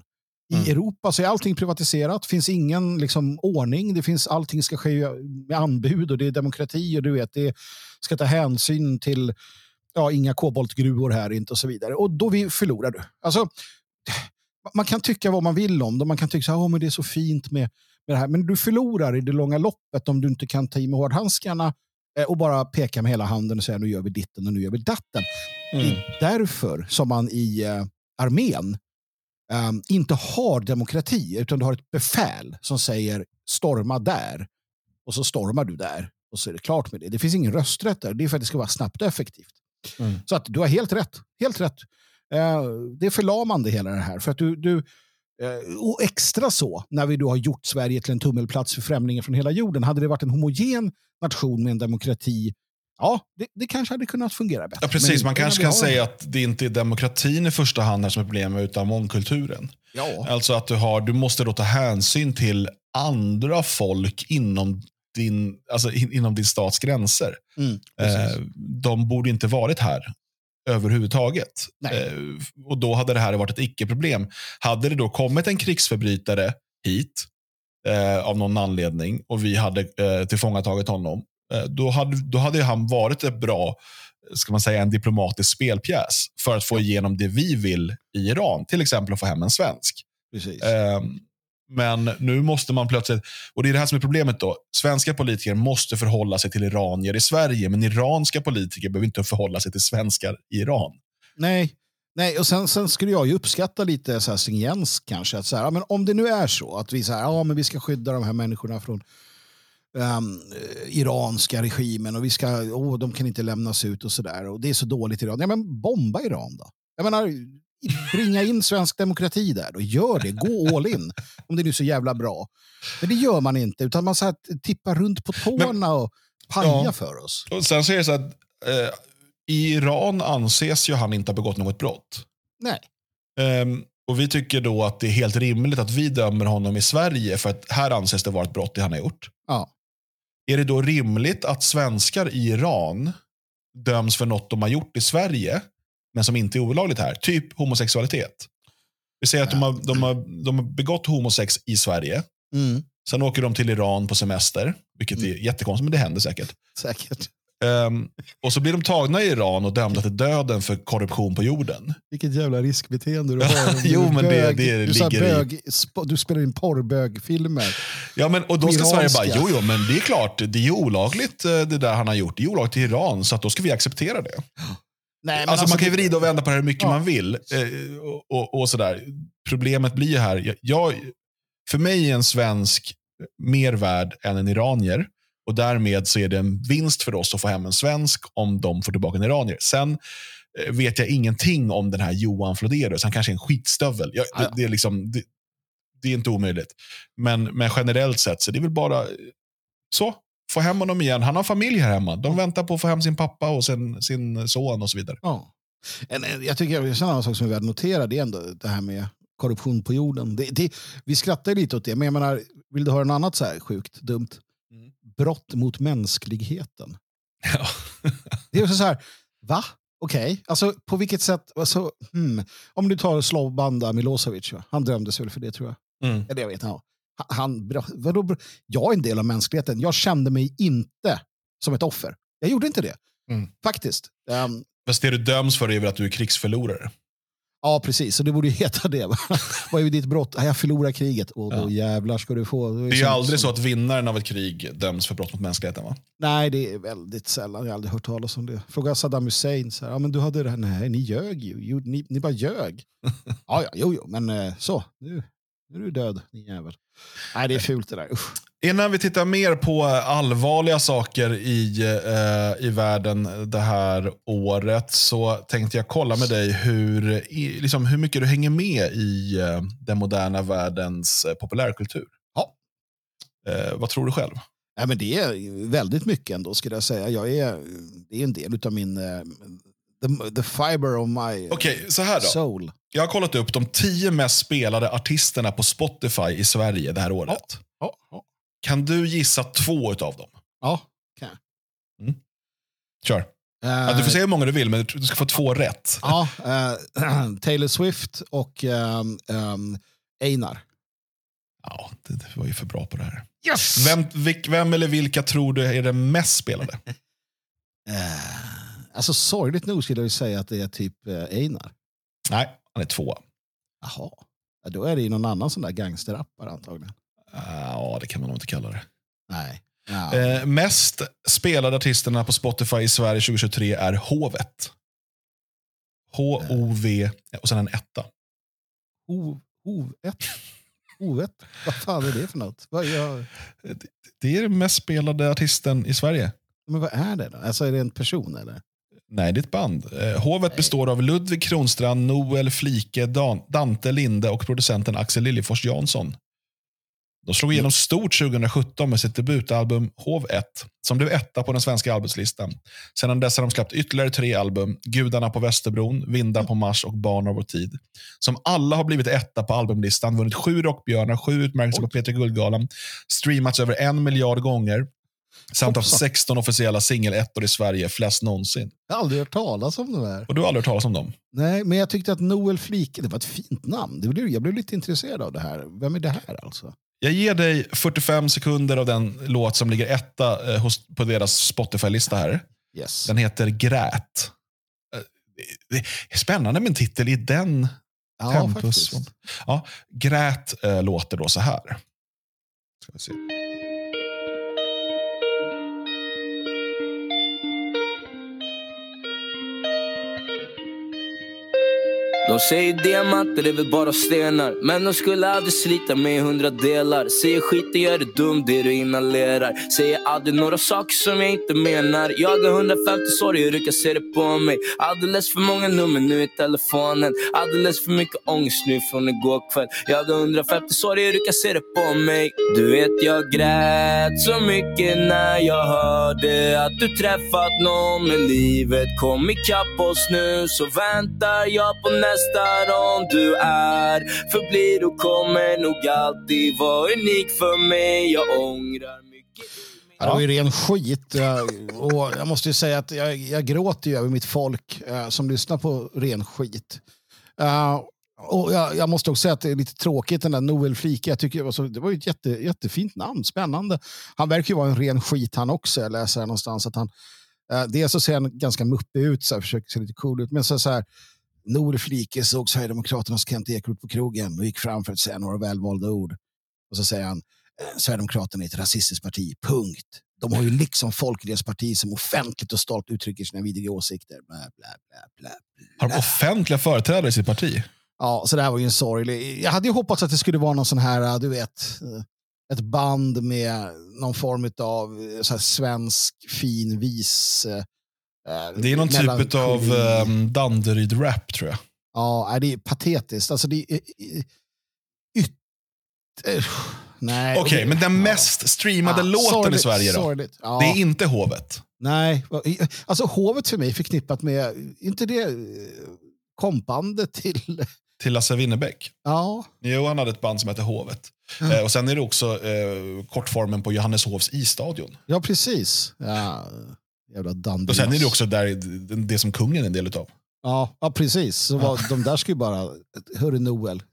I mm. Europa så är allting privatiserat, finns ingen liksom, ordning, det finns, allting ska ske med anbud och det är demokrati och du vet, det ska ta hänsyn till ja, inga koboltgruvor här inte och så vidare. Och då vi förlorar du. Alltså, man kan tycka vad man vill om det, man kan tycka att oh, det är så fint med, med det här, men du förlorar i det långa loppet om du inte kan ta i med hårdhandskarna Eh, och bara peka med hela handen och säga nu gör vi ditten och nu gör vi datten. Mm. Det är därför som man i uh, armén um, inte har demokrati, utan du har ett befäl som säger storma där och så stormar du där och så är det klart med det. Det finns ingen rösträtt där. Det är för att det ska vara snabbt och effektivt. Mm. Så att du har helt rätt. Helt rätt. Eh, det är förlamande hela det här. För att du, du, eh, och extra så, när vi då har gjort Sverige till en tummelplats för främlingar från hela jorden. Hade det varit en homogen nation med en demokrati, ja, det, det kanske hade kunnat fungera bättre. Ja, precis, man kanske kan säga att det inte är demokratin i första hand som är problemet, utan mångkulturen. Ja, Alltså att du, har, du måste då ta hänsyn till andra folk inom din, alltså in, inom din stats gränser. mm. Eh, de borde inte varit här överhuvudtaget. Eh, och då hade det här varit ett icke-problem. Hade det då kommit en krigsförbrytare hit eh, av någon anledning och vi hade eh, tillfångatagit honom, eh, då, hade, då hade han varit ett bra ska man säga, en diplomatisk spelpjäs för att få igenom det vi vill i Iran. Till exempel att få hem en svensk. Ehm, Men nu måste man plötsligt, och det är det här som är problemet då. Svenska politiker måste förhålla sig till iranier i Sverige, men iranska politiker behöver inte förhålla sig till svenskar i Iran. Nej, Nej och sen, sen skulle jag ju uppskatta lite så här stringens kanske. Att så här, ja, men om det nu är så att vi, så här, ja, men vi ska skydda de här människorna från eh, iranska regimen och vi ska, oh, de kan inte lämnas ut och sådär. Och det är så dåligt i Iran. Ja, men bomba Iran då. Jag menar, bringa in svensk demokrati där då. Gör det, gå all in. Om det nu är så jävla bra. Men det gör man inte, utan man så här, tippar runt på tårna och pajar Ja. för oss. Och sen så är det så att eh, i Iran anses ju han inte ha begått något brott. Nej. Ehm, och vi tycker då att det är helt rimligt att vi dömer honom i Sverige för att här anses det vara ett brott det han har gjort. Ja. Är det då rimligt att svenskar i Iran döms för något de har gjort i Sverige, men som inte är olagligt här? Typ homosexualitet. Vi säger att de har, de, har, de har begått homosex i Sverige. Mm, Sen åker de till Iran på semester, vilket är jättekonstigt, men det händer säkert. säkert. Ehm, och så blir de tagna i Iran och dömda till döden för korruption på jorden. Vilket jävla riskbeteende du [LAUGHS] har. Jo, Du men det- bög. det du, sa ligger i- bög, sp- du spelar in porrbögfilmer. Ja, men, och då ska Sverige bara, jo, jo, men det är klart, det är olagligt eh, det där han har gjort. Det är olagligt i Iran, så att då ska vi acceptera det. Nej, men Alltså, man kan ju det- vrida och vända på det här hur mycket Ja. man vill. Eh, och, och, och sådär. Problemet blir ju här, jag- jag, för mig är en svensk mer värd än en iranier. Och därmed så är det en vinst för oss att få hem en svensk om de får tillbaka en iranier. Sen eh, vet jag ingenting om den här Johan Flodérus. Han kanske är en skitstövel. Jag, Ja, ja. det, det, är liksom, det, det är inte omöjligt. Men, men generellt sett så det är väl bara eh, så. Få hem honom igen. Han har familj här hemma. De väntar på att få hem sin pappa och sin, sin son och så vidare. Ja. En, jag tycker en annan sak som är värd att notera det är ändå det här med korruption på jorden. Det, det, vi skrattar lite åt det, men jag menar, vill du höra något annat så här sjukt dumt? Brott mot mänskligheten. Ja. [LAUGHS] Det är också så här, va? Okej, alltså på vilket sätt? Alltså, hmm. Om du tar Slobodan Milosevic, va? han dömdes väl för det tror jag. Mm. Eller jag vet inte. Han, vadå, jag är en del av mänskligheten. Jag kände mig inte som ett offer. Jag gjorde inte det. Mm. Faktiskt. Ehm, Fast det du döms för är väl att du är krigsförlorare? Ja, precis. Så det borde ju heta det. va? [LAUGHS] Vad är ditt brott? Jag förlorar kriget. Och då Ja. jävlar ska du få. Det är ju aldrig så att vinnaren av ett krig döms för brott mot mänskligheten va? Nej, det är väldigt sällan. Jag har aldrig hört talas om det. Fråga Saddam Hussein. Så här, ja, men du hade det här. Nej, ni ljög ju. Ni, ni bara ljög. [LAUGHS] ja, ja, jo, jo, men eh, så. Nu, nu är du död, din jävel. Nej, det är fult det där. Usch. Innan vi tittar mer på allvarliga saker i, eh, i världen det här året så tänkte jag kolla med dig hur, i, liksom, hur mycket du hänger med i eh, den moderna världens eh, populärkultur. Ja. Eh, vad tror du själv? Nej, men det är väldigt mycket ändå, skulle jag säga. Jag är, det är en del av min... eh, the, the fiber of my Okej, så här då. soul. Jag har kollat upp de tio mest spelade artisterna på Spotify i Sverige det här året. Ja, ja. Kan du gissa två utav dem? ja kan jag. Kör. Ja, du får säga hur många du vill, men du ska få två rätt. Ja, eh, [CLEARS THROAT] Taylor Swift och ehm, ehm, Einar. Ja, det, det var ju för bra på det här. Yes! Vem, vilk, vem eller vilka tror du är den mest spelade? [LAUGHS] Eh, alltså sorgligt nog skulle jag säga att det är typ eh, Einar. Nej, han är tvåa. Jaha. Ja, då är det ju någon annan sån där gangsterrappare antagligen. Ja, det kan man nog inte kalla det. Nej. Ja. Eh, mest spelade artisterna på Spotify i Sverige 2023 är Hovet. H-O-V och sen en etta. Hov, hov ett. Ovett? Vad fan är det för något? Vad, jag, Det är den mest spelade artisten i Sverige. men vad är det då? Alltså är det en person eller? Nej, det är ett band. Eh, Hovet består av Ludvig Kronstrand, Noel Flike, Dan Dante Linde och producenten Axel Liljefors Jansson. De slog igenom stort 2017 med sitt debutalbum Hov 1, som blev etta på den svenska albumslistan. Sedan dess har de släppt ytterligare tre album, Gudarna på Västerbron, Vindar på Mars och Barn av vår tid. Som alla har blivit etta på albumlistan, vunnit sju Rockbjörnar, sju utmärkelser på Peter Guldgalan, streamats över en miljard gånger, samt Hoppsan. 16 officiella singelettor i Sverige, flest någonsin. Jag har aldrig hört talas om det här. Och du har aldrig hört talas om dem? Nej, men jag tyckte att Noel Flike, det var ett fint namn. Det blev, jag blev lite intresserad av det här. Vem är det här alltså? Jag ger dig 45 sekunder av den låt som ligger etta eh, hos, på deras Spotify-lista här. Yes. Den heter Grät. Eh, Det är spännande med en titel i den ja, tempus. faktiskt. Ja, Grät eh, låter då så här. Ska vi se. De säger diamanter är väl bara stenar. Men de skulle aldrig slita med hundra delar. Säger skiten gör det dum det du inhalerar. Säger aldrig några saker som jag inte menar. Jag har 150 sorger, du kan se det på mig. Alldeles för många nummer nu i telefonen. Alldeles för mycket ångest nu från igår kväll. Jag har 150 sorger, du kan se det på mig. Du vet jag grät så mycket när jag hörde Att du träffat någon men livet kom ikapp oss nu Så väntar jag på nästa rond Du är, förblir och kommer nog alltid vara unik för mig Jag ångrar mycket Ja, det var ju ren skit. Och jag måste ju säga att jag, jag gråter ju över mitt folk eh, som lyssnar på ren skit. Eh, och jag, jag måste också säga att det är lite tråkigt den där Noel Flike. Jag tycker det var, så, det var ju ett jätte, jättefint namn, spännande. Han verkar ju vara en ren skit han också. Jag läser här någonstans att han eh, dels så ser han ganska muppig ut, så här, försöker se lite cool ut, men så, så här Noel Flike såg Sverigedemokraternas Kent Ekeroth på krogen och gick fram för att säga några välvalda ord. Och så säger han eh, Sverigedemokraterna är ett rasistiskt parti, punkt. De har ju liksom folk i deras parti som offentligt och stolt uttrycker sina vidriga åsikter. Bla, bla, bla, bla, Har de bla. offentliga företrädare i sitt parti? Ja, så det här var ju en sorglig... Jag hade ju hoppats att det skulle vara någon sån här, eh, du vet, eh, ett band med någon form av så svensk fin vis... eh, Det är någon typ melankoli. av um, Danderyd-rap tror jag. Ja, det är patetiskt. Alltså det är... är- Yt... eh, Nej. Okej, det- men den mest streamade Ja, låten i sorgligt, Sverige då? Ja. Det är inte Hovet. Nej, alltså hovet för mig förknippat med, inte det eh, kompandet till, Till Lasse Winnerbäck. ja, Jo, han hade ett band som hette Hovet. Eh, och sen är det också eh, kortformen på Johanneshovs isstadion. ja precis. Ja, jävla dandy. Och sen är det också där, det, som kungen är en del utav. Ja, ja precis. Så var, de där ska ju bara, hörru Noel,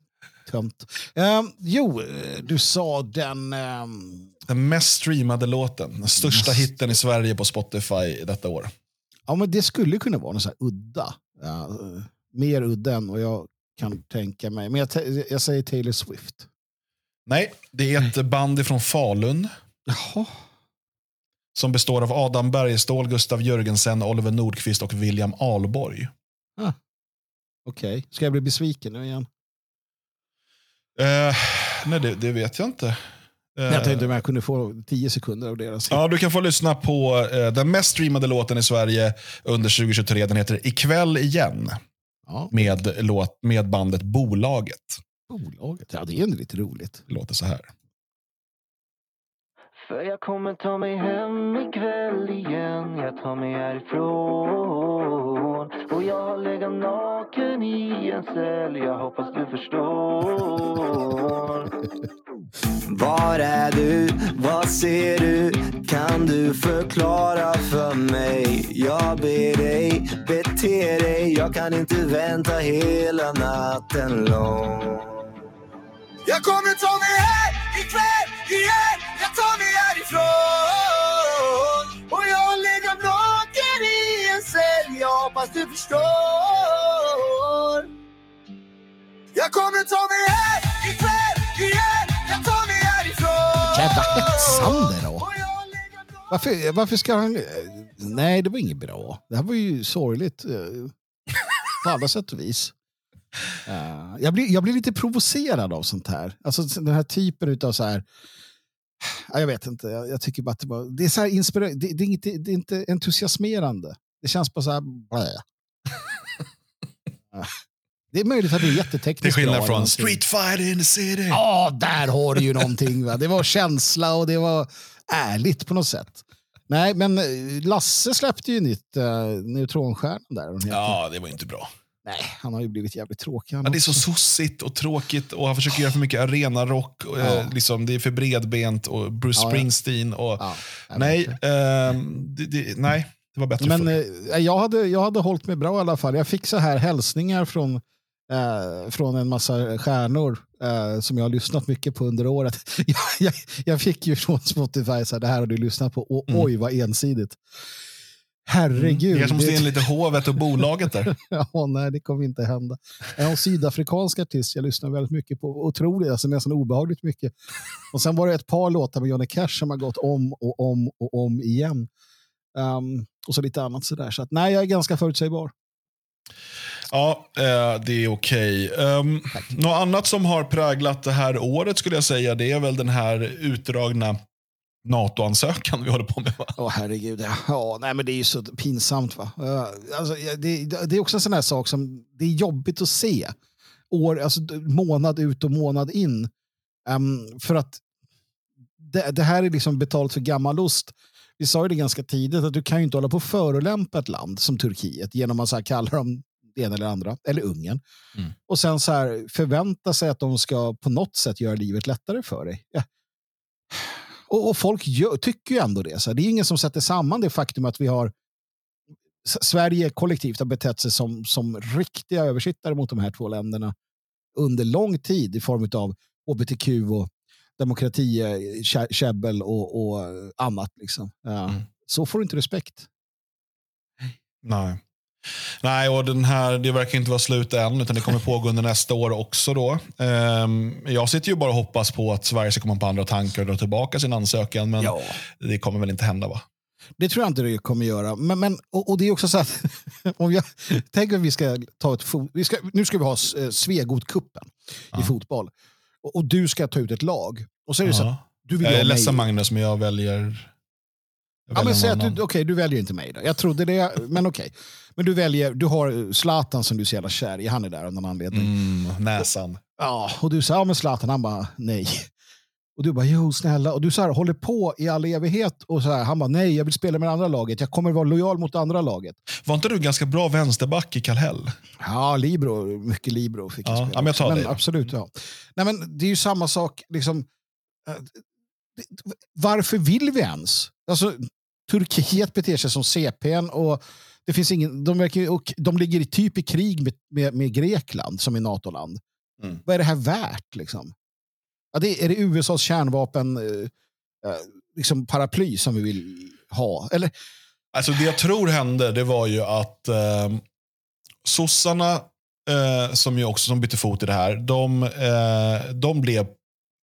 tömt. Ehm, jo, eh, du sa den, ehm, Den mest streamade låten. Den största Mest- hitten i Sverige på Spotify detta år. ja men det skulle kunna vara något så här udda. Ja, eh, mer udda än vad jag kan tänka mig. Men jag, jag säger Taylor Swift. Nej, det är ett band från Falun Jaha. Som består av Adam Bergstål, Gustav Jörgensen, Oliver Nordqvist och William Alborg. Okej, ska jag bli besviken nu igen? Eh, nej, det, det vet jag inte. Eh, Jag tänkte om jag kunde få tio sekunder av deras. Ja, du kan få lyssna på eh, den mest streamade låten i Sverige under 2023. Den heter Ikväll igen Ja, med, låt, med bandet Bolaget. bolaget. Ja, det är ändå lite roligt. Det låter så här. För jag kommer ta mig hem ikväll igen. Jag tar mig härifrån. Och jag har legat naken i en cell. Jag hoppas du förstår. Var är du? Vad ser du? Kan du förklara för mig? Jag ber dig, bete dig. Jag kan inte vänta hela natten lång. Jag kommer ta mig hem ikväll igen härifrån Och jag legat naken i en cell Jag hoppas du förstår Jag kommer ta mig ikväll igen Jag tar mig härifrån Jävla hetsande då. Varför, varför ska han... Nej, det var inget bra. Det här var ju sorgligt. eh, På alla sätt och vis. Uh, jag, blir, jag blir lite provocerad av sånt här. Alltså den här typen av så här. Jag vet inte, jag, jag tycker bara att det, bara, det är så här inspirerande. Det, det, är inte, det är inte entusiasmerande. Det känns bara så här. Blä. [LAUGHS] Det är möjligt att det är jättetekniskt Till skillnad från Street Fighter in the City. Ja, där har du ju någonting. Va? Det var känsla och det var ärligt på något sätt. Nej, men eh, Lasse släppte ju nytt uh, Neutronstjärnan där. Ja, det var inte bra. Nej, han har ju blivit jävligt tråkig. Ja, det är så sossigt och tråkigt och han försöker göra för mycket arenarock. Ja. Eh, liksom, det är för bredbent och Bruce ja, Springsteen. Och, ja, nej, eh, det, det, nej, det var bättre Men eh, jag, hade, jag hade hållit mig bra i alla fall. Jag fick så här hälsningar från, eh, från en massa stjärnor eh, som jag har lyssnat mycket på under året. [LAUGHS] jag, jag, jag fick ju från Spotify, så här, det här har du lyssnat på. Och, mm. Oj, vad ensidigt. Herregud. Mm. Jag kanske måste in lite hovet och bolaget där. [LAUGHS] ja, nej, det kommer inte hända. En sydafrikansk artist jag lyssnar väldigt mycket på. Otroligt, alltså nästan obehagligt mycket. Och sen var det ett par låtar med Johnny Cash som har gått om och om och om igen. Um, och så lite annat sådär. Så att, nej, jag är ganska förutsägbar. Ja, eh, det är okej. Okay. Um, ehm, något annat som har präglat det här året skulle jag säga, det är väl den här utdragna NATO-ansökan vi håller på med. Åh oh, herregud. Ja, nej, men det är ju så pinsamt. Va? Alltså, det, det är också en sån här sak som det är jobbigt att se. År, alltså, månad ut och månad in. Um, för att det, det, här är liksom betalt för gammal ost. Vi sa ju det ganska tidigt att du kan ju inte hålla på att förolämpa ett land som Turkiet genom att så här kalla dem det ena eller andra, eller Ungern. Mm. Och sen så här förvänta sig att de ska på något sätt göra livet lättare för dig. Ja. Och, och, folk gör, tycker ju ändå det. Så det är ingen som sätter samman det faktum att vi har Sverige kollektivt har betett sig som, som riktiga översittare mot de här två länderna under lång tid i form av hbtq och demokrati, käbbel och, och annat. Liksom. Ja. Mm. Så får du inte respekt. Nej. Nej, och den här, det verkar inte vara slut än, utan det kommer pågå under nästa år också. Då. Um, jag sitter ju bara och hoppas på att Sverige ska komma på andra tankar och dra tillbaka sin ansökan, men ja. det kommer väl inte hända va? Det tror jag inte det kommer göra. Men, men, och, och det är också så att, [LAUGHS] om jag tänker att vi ska ta ett vi ska, nu ska vi ha eh, Svegot-kuppen ja. i fotboll. Och, och, du ska ta ut ett lag. Och så är det ja. så du vill jag är ledsen Magnus, men jag väljer Ja, men säg att du, okay, du väljer inte mig. Då. Jag trodde det, men okej. Okay. Men du väljer, du har Zlatan som du är så jävla kär i. Han är där av någon anledning. Mm, näsan. Ja, och du säger, ja men Zlatan, han bara nej. Och du bara, jo snälla. Och du så här, håller på i all evighet. Och så här, han bara, nej jag vill spela med andra laget. Jag kommer vara lojal mot andra laget. Var inte du ganska bra vänsterback i Kallhäll? Ja, Libro. Mycket Libro fick ja, jag spela. Ja, men jag tar men, det. Absolut, ja. Nej, men det är ju samma sak. Liksom, eh, varför vill vi ens? Alltså, Turkiet beter sig som CPn och det finns ingen, de, verkar, och de ligger typ i krig med, med, med Grekland som är NATO-land. Mm. Vad är det här värt? Liksom? Ja, det, är det USAs kärnvapen eh, eh, liksom paraply som vi vill ha? Eller? Alltså det jag tror hände det var ju att eh, sossarna, eh, som ju också som bytte fot i det här, de, eh, de blev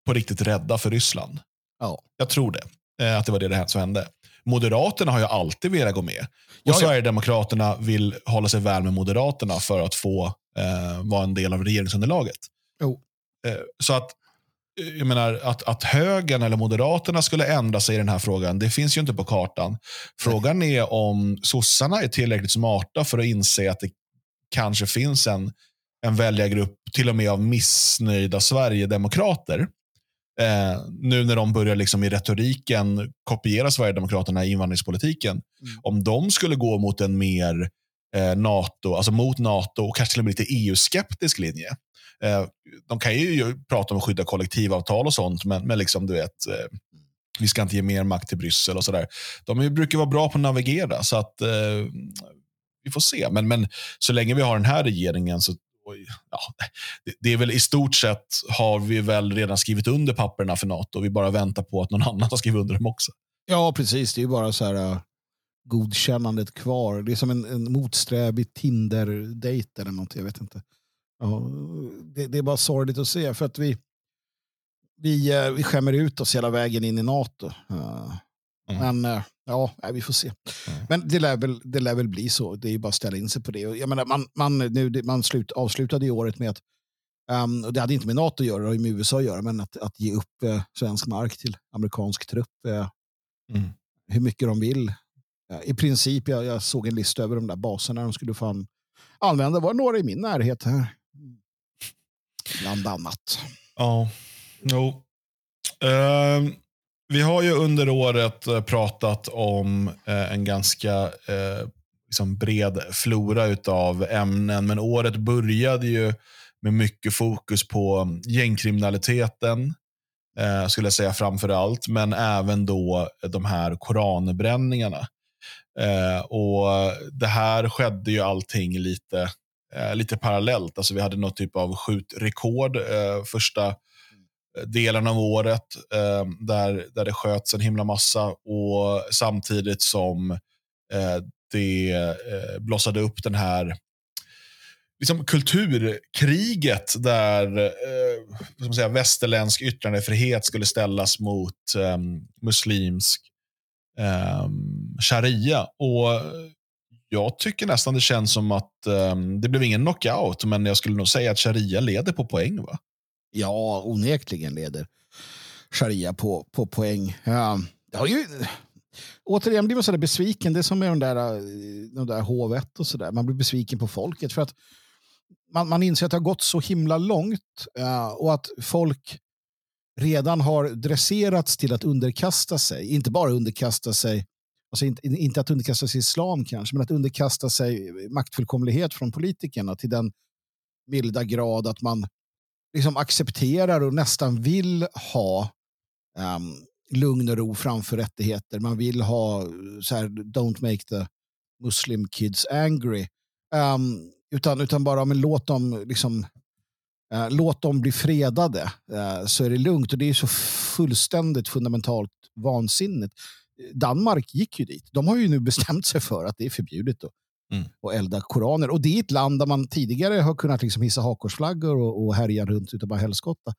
på riktigt rädda för Ryssland. Ja. Jag tror det. Eh, att det var det, det som hände. Moderaterna har ju alltid velat gå med. Och ja, Sverigedemokraterna vill hålla sig väl med Moderaterna för att få eh, vara en del av regeringsunderlaget. Oh. Eh, så att eh, jag menar, att, att högern eller Moderaterna skulle ändra sig i den här frågan, det finns ju inte på kartan. Frågan är om sossarna är tillräckligt smarta för att inse att det kanske finns en, en väljargrupp, till och med av missnöjda Sverigedemokrater, Eh, nu när de börjar liksom i retoriken kopiera Sverigedemokraterna i invandringspolitiken. Mm. Om de skulle gå mot en mer eh, NATO, alltså mot NATO och kanske till och med lite EU-skeptisk linje. Eh, de kan ju prata om att skydda kollektivavtal och sånt, men, men liksom, du vet, eh, vi ska inte ge mer makt till Bryssel och sådär. De brukar vara bra på att navigera, så att eh, vi får se. Men, men så länge vi har den här regeringen så ja, det är väl i stort sett har vi väl redan skrivit under papperna för NATO. Vi bara väntar på att någon annan har skrivit under dem också. Ja, precis. Det är bara så här uh, godkännandet kvar. Det är som en, en motsträvig Tinder-dejt eller något. Jag vet inte. Ja, det, det, är bara sorgligt att se för att vi, vi, uh, vi skämmer ut oss hela vägen in i NATO. Äh, Uh, Men eh, ja, vi får se. Men det lär, väl, det lär väl bli så. Det är ju bara att ställa in sig på det. Och Jag menar, man, man, nu, man slut, avslutade ju året med att, ehm, och det hade inte med NATO att göra, ju med USA att göra, men att, att ge upp eh, svensk mark till amerikansk trupp. eh, Mm. hur mycket de vill. Ja, I princip, jag, jag såg en lista över de där baserna de skulle få an- använda. Det var några i min närhet här. Bland annat. Ja, jo. Ehm, vi har ju under året eh, pratat om eh, en ganska eh, liksom bred flora av ämnen, men året började ju med mycket fokus på gängkriminaliteten, skulle jag säga framför allt, men även då de här koranbränningarna. Och Det här skedde ju allting lite, lite parallellt. Alltså vi hade något typ av skjutrekord första Eh, delen av året eh, där, där det sköts en himla massa och samtidigt som eh, det eh, blossade upp den här liksom kulturkriget där eh, ska man säga, västerländsk yttrandefrihet skulle ställas mot eh, muslimsk eh, sharia. Och jag tycker nästan det känns som att eh, det blev ingen knockout, men jag skulle nog säga att sharia leder på poäng. va? Ja, onekligen leder sharia på, på poäng. Ja, det har ju, återigen blir man så där besviken. Det är som med de där, eh, de där hovet och så där. Man blir besviken på folket för att man, man inser att det har gått så himla långt eh, och att folk redan har dresserats till att underkasta sig. Inte bara underkasta sig, alltså inte, inte att underkasta sig islam kanske, men att underkasta sig maktfullkomlighet från politikerna till den milda grad att man liksom accepterar och nästan vill ha um, lugn och ro framför rättigheter. Man vill ha eh, så här, don't make the muslim kids angry. Um, utan, utan bara men låt dem liksom uh, låt dem bli fredade uh, så är det lugnt. Och det är så fullständigt fundamentalt vansinnigt. Danmark gick ju dit. De har ju nu bestämt sig för att det är förbjudet att Mm. och elda koraner. Och det är ett land där man tidigare har kunnat liksom hissa hakkorsflaggor och, och härja runt utav bara helskotta.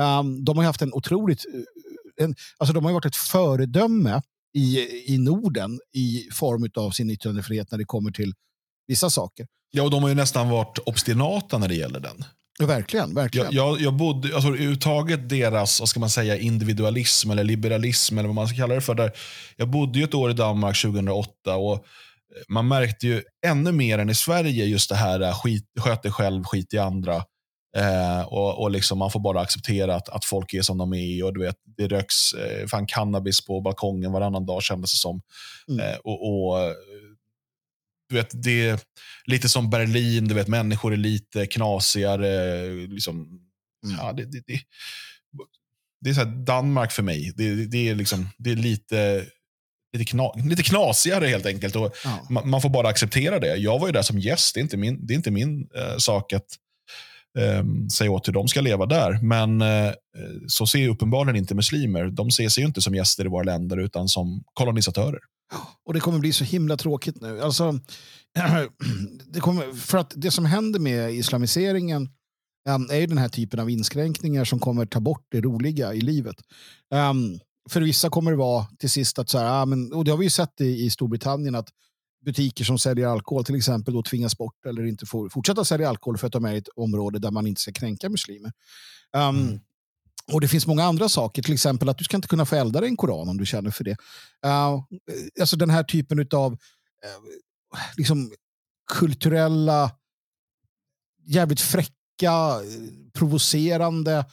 Um, de har ju haft en otroligt... eh, En, alltså de har varit ett föredöme i, i Norden i form av sin yttrandefrihet när det kommer till vissa saker. Ja, och de har ju nästan varit obstinata när det gäller den. Ja, verkligen, verkligen. Jag, jag, jag bodde, alltså överhuvudtaget deras, vad ska man säga, individualism eller liberalism eller vad man ska kalla det för. Där, jag bodde ju ett år i Danmark 2008 och man märkte ju ännu mer än i Sverige just det här äh, skit, sköt dig själv, skit i andra. Eh, och, och liksom man får bara acceptera att, att folk är som de är. Och du vet, det röks eh, fan cannabis på balkongen varannan dag kändes det som. Mm. Eh, och, och eh, du vet, det är lite som Berlin, du vet, människor är lite knasigare. Liksom, Mm. ja, det, det, det, det är så Danmark för mig. Det, det är, liksom, det är lite, lite, kna, lite knasigare helt enkelt. Och Ja. man, man får bara acceptera det. Jag var ju där som gäst. Det är inte min, det är inte min eh, sak att eh, säga åt hur de ska leva där. Men eh, så ser ju uppenbarligen inte muslimer. De ser sig inte som gäster i våra länder utan som kolonisatörer. Och det kommer bli så himla tråkigt nu. Alltså, [CLEARS THROAT] det, kommer, för att det som händer med islamiseringen um, är ju den här typen av inskränkningar som kommer ta bort det roliga i livet. Um, för vissa kommer det vara till sist att, så här, ah, men, och det har vi ju sett i, i Storbritannien, att butiker som säljer alkohol till exempel då tvingas bort eller inte får fortsätta sälja alkohol för att de är i ett område där man inte ska kränka muslimer. Um, Mm. Och det finns många andra saker, till exempel att du ska inte kunna få elda dig en koran om du känner för det. Uh, alltså den här typen av uh, liksom kulturella, jävligt fräcka, eh, provocerande.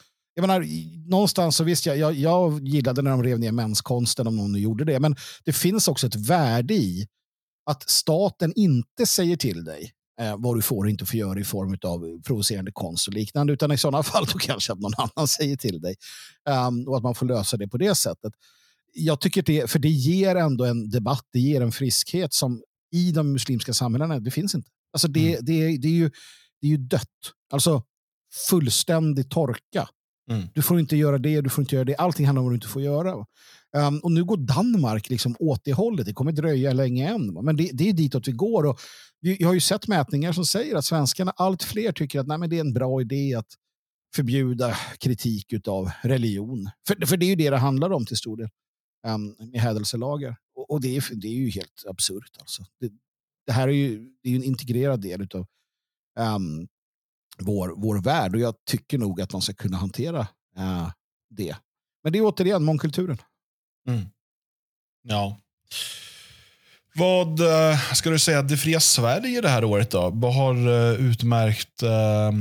Jag menar, någonstans så visst, jag, jag, jag gillade när de rev ner menskonsten om någon nu gjorde det, men det finns också ett värde i att staten inte säger till dig eh, vad du får och inte får göra i form av provocerande konst och liknande, utan i sådana [LAUGHS] fall då kanske att någon annan säger till dig um, och att man får lösa det på det sättet. Jag tycker det, för det ger ändå en debatt, det ger en friskhet som i de muslimska samhällena, det finns inte. Alltså det, det, det, är, ju, det är ju dött. Alltså fullständig torka. Mm. Du får inte göra det, du får inte göra det. Allting handlar om vad du inte får göra. Um, och nu går Danmark liksom åt det hållet. Det kommer dröja länge än. Men det, det är ditåt vi går. Och vi, jag har ju sett mätningar som säger att svenskarna, allt fler tycker att nej, men det är en bra idé att förbjuda kritik av religion. För, för det är ju det det handlar om till stor del. um, med hädelselagar. Och, och det, är, det är ju helt absurt. Alltså. Det, det här är ju, det är ju en integrerad del av um, ehm, vår, vår värld och jag tycker nog att man ska kunna hantera eh, det. Men det är återigen mångkulturen. Mm. Ja. Vad eh, ska du säga, det fria Sverige det här året då? Vad har eh, utmärkt eh,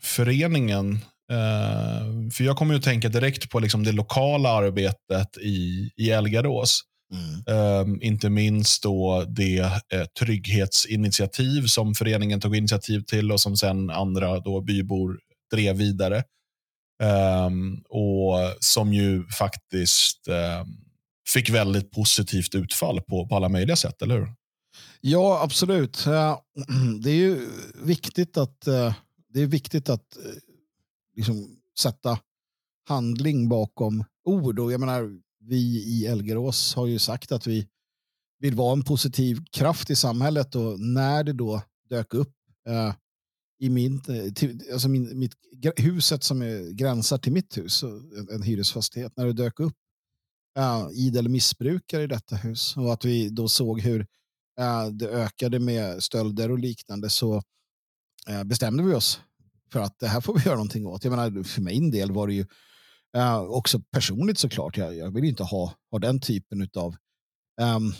föreningen? Eh, för jag kommer ju att tänka direkt på liksom det lokala arbetet i, i Elgarås. Mm. Um, inte minst då det eh, trygghetsinitiativ som föreningen tog initiativ till och som sen andra då bybor drev vidare. Um, och som ju faktiskt um, fick väldigt positivt utfall på, på alla möjliga sätt, eller hur? Ja, absolut. [CLEARS THROAT] Det är ju viktigt att, eh, det är viktigt att eh, liksom sätta handling bakom ord. Och jag menar, vi i Elgerås har ju sagt att vi vill vara en positiv kraft i samhället och när det då dök upp eh, i min, alltså min, mitt, huset som är, gränsar till mitt hus, en, en hyresfastighet, när det dök upp eh, idel missbrukare i detta hus och att vi då såg hur eh, det ökade med stölder och liknande så eh, bestämde vi oss för att det här får vi göra någonting åt. Jag menar, för min del var det ju uh, också personligt såklart. Jag, jag vill inte ha, ha den typen av um,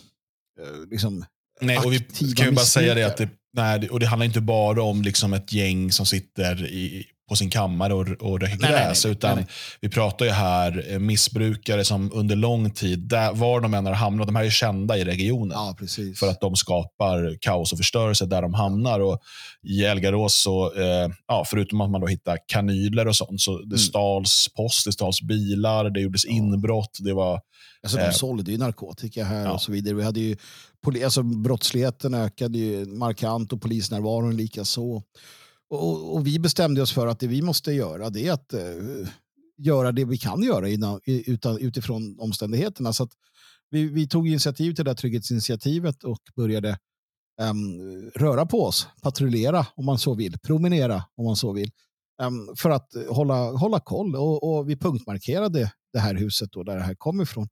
liksom Nej, och vi kan ju bara säga det att det, nej, och det handlar inte bara om liksom ett gäng som sitter i, på sin kammare och, och röker gräs. Nej, utan nej, Vi pratar ju här eh, missbrukare som under lång tid, där, var de än har hamnat, de här är kända i regionen. Ja, för att de skapar kaos och förstörelse där de hamnar. Och I Elgarås, så, eh, ja, förutom att man då hittar kanyler och sånt, så det mm. stals post, det stals bilar, det gjordes ja. inbrott. Det var, alltså, de eh, sålde ju narkotika här ja. och så vidare. Vi hade ju, alltså, brottsligheten ökade ju markant och polisnärvaron lika så. Och, och, vi bestämde oss för att det vi måste göra det är att uh, göra det vi kan göra innan, utan, utifrån omständigheterna. Så vi, vi, tog initiativ till det här trygghetsinitiativet och började um, röra på oss, patrullera om man så vill, promenera om man så vill. Um, för att hålla, hålla koll och, och, vi punktmarkerade det här huset då, där det här kom ifrån.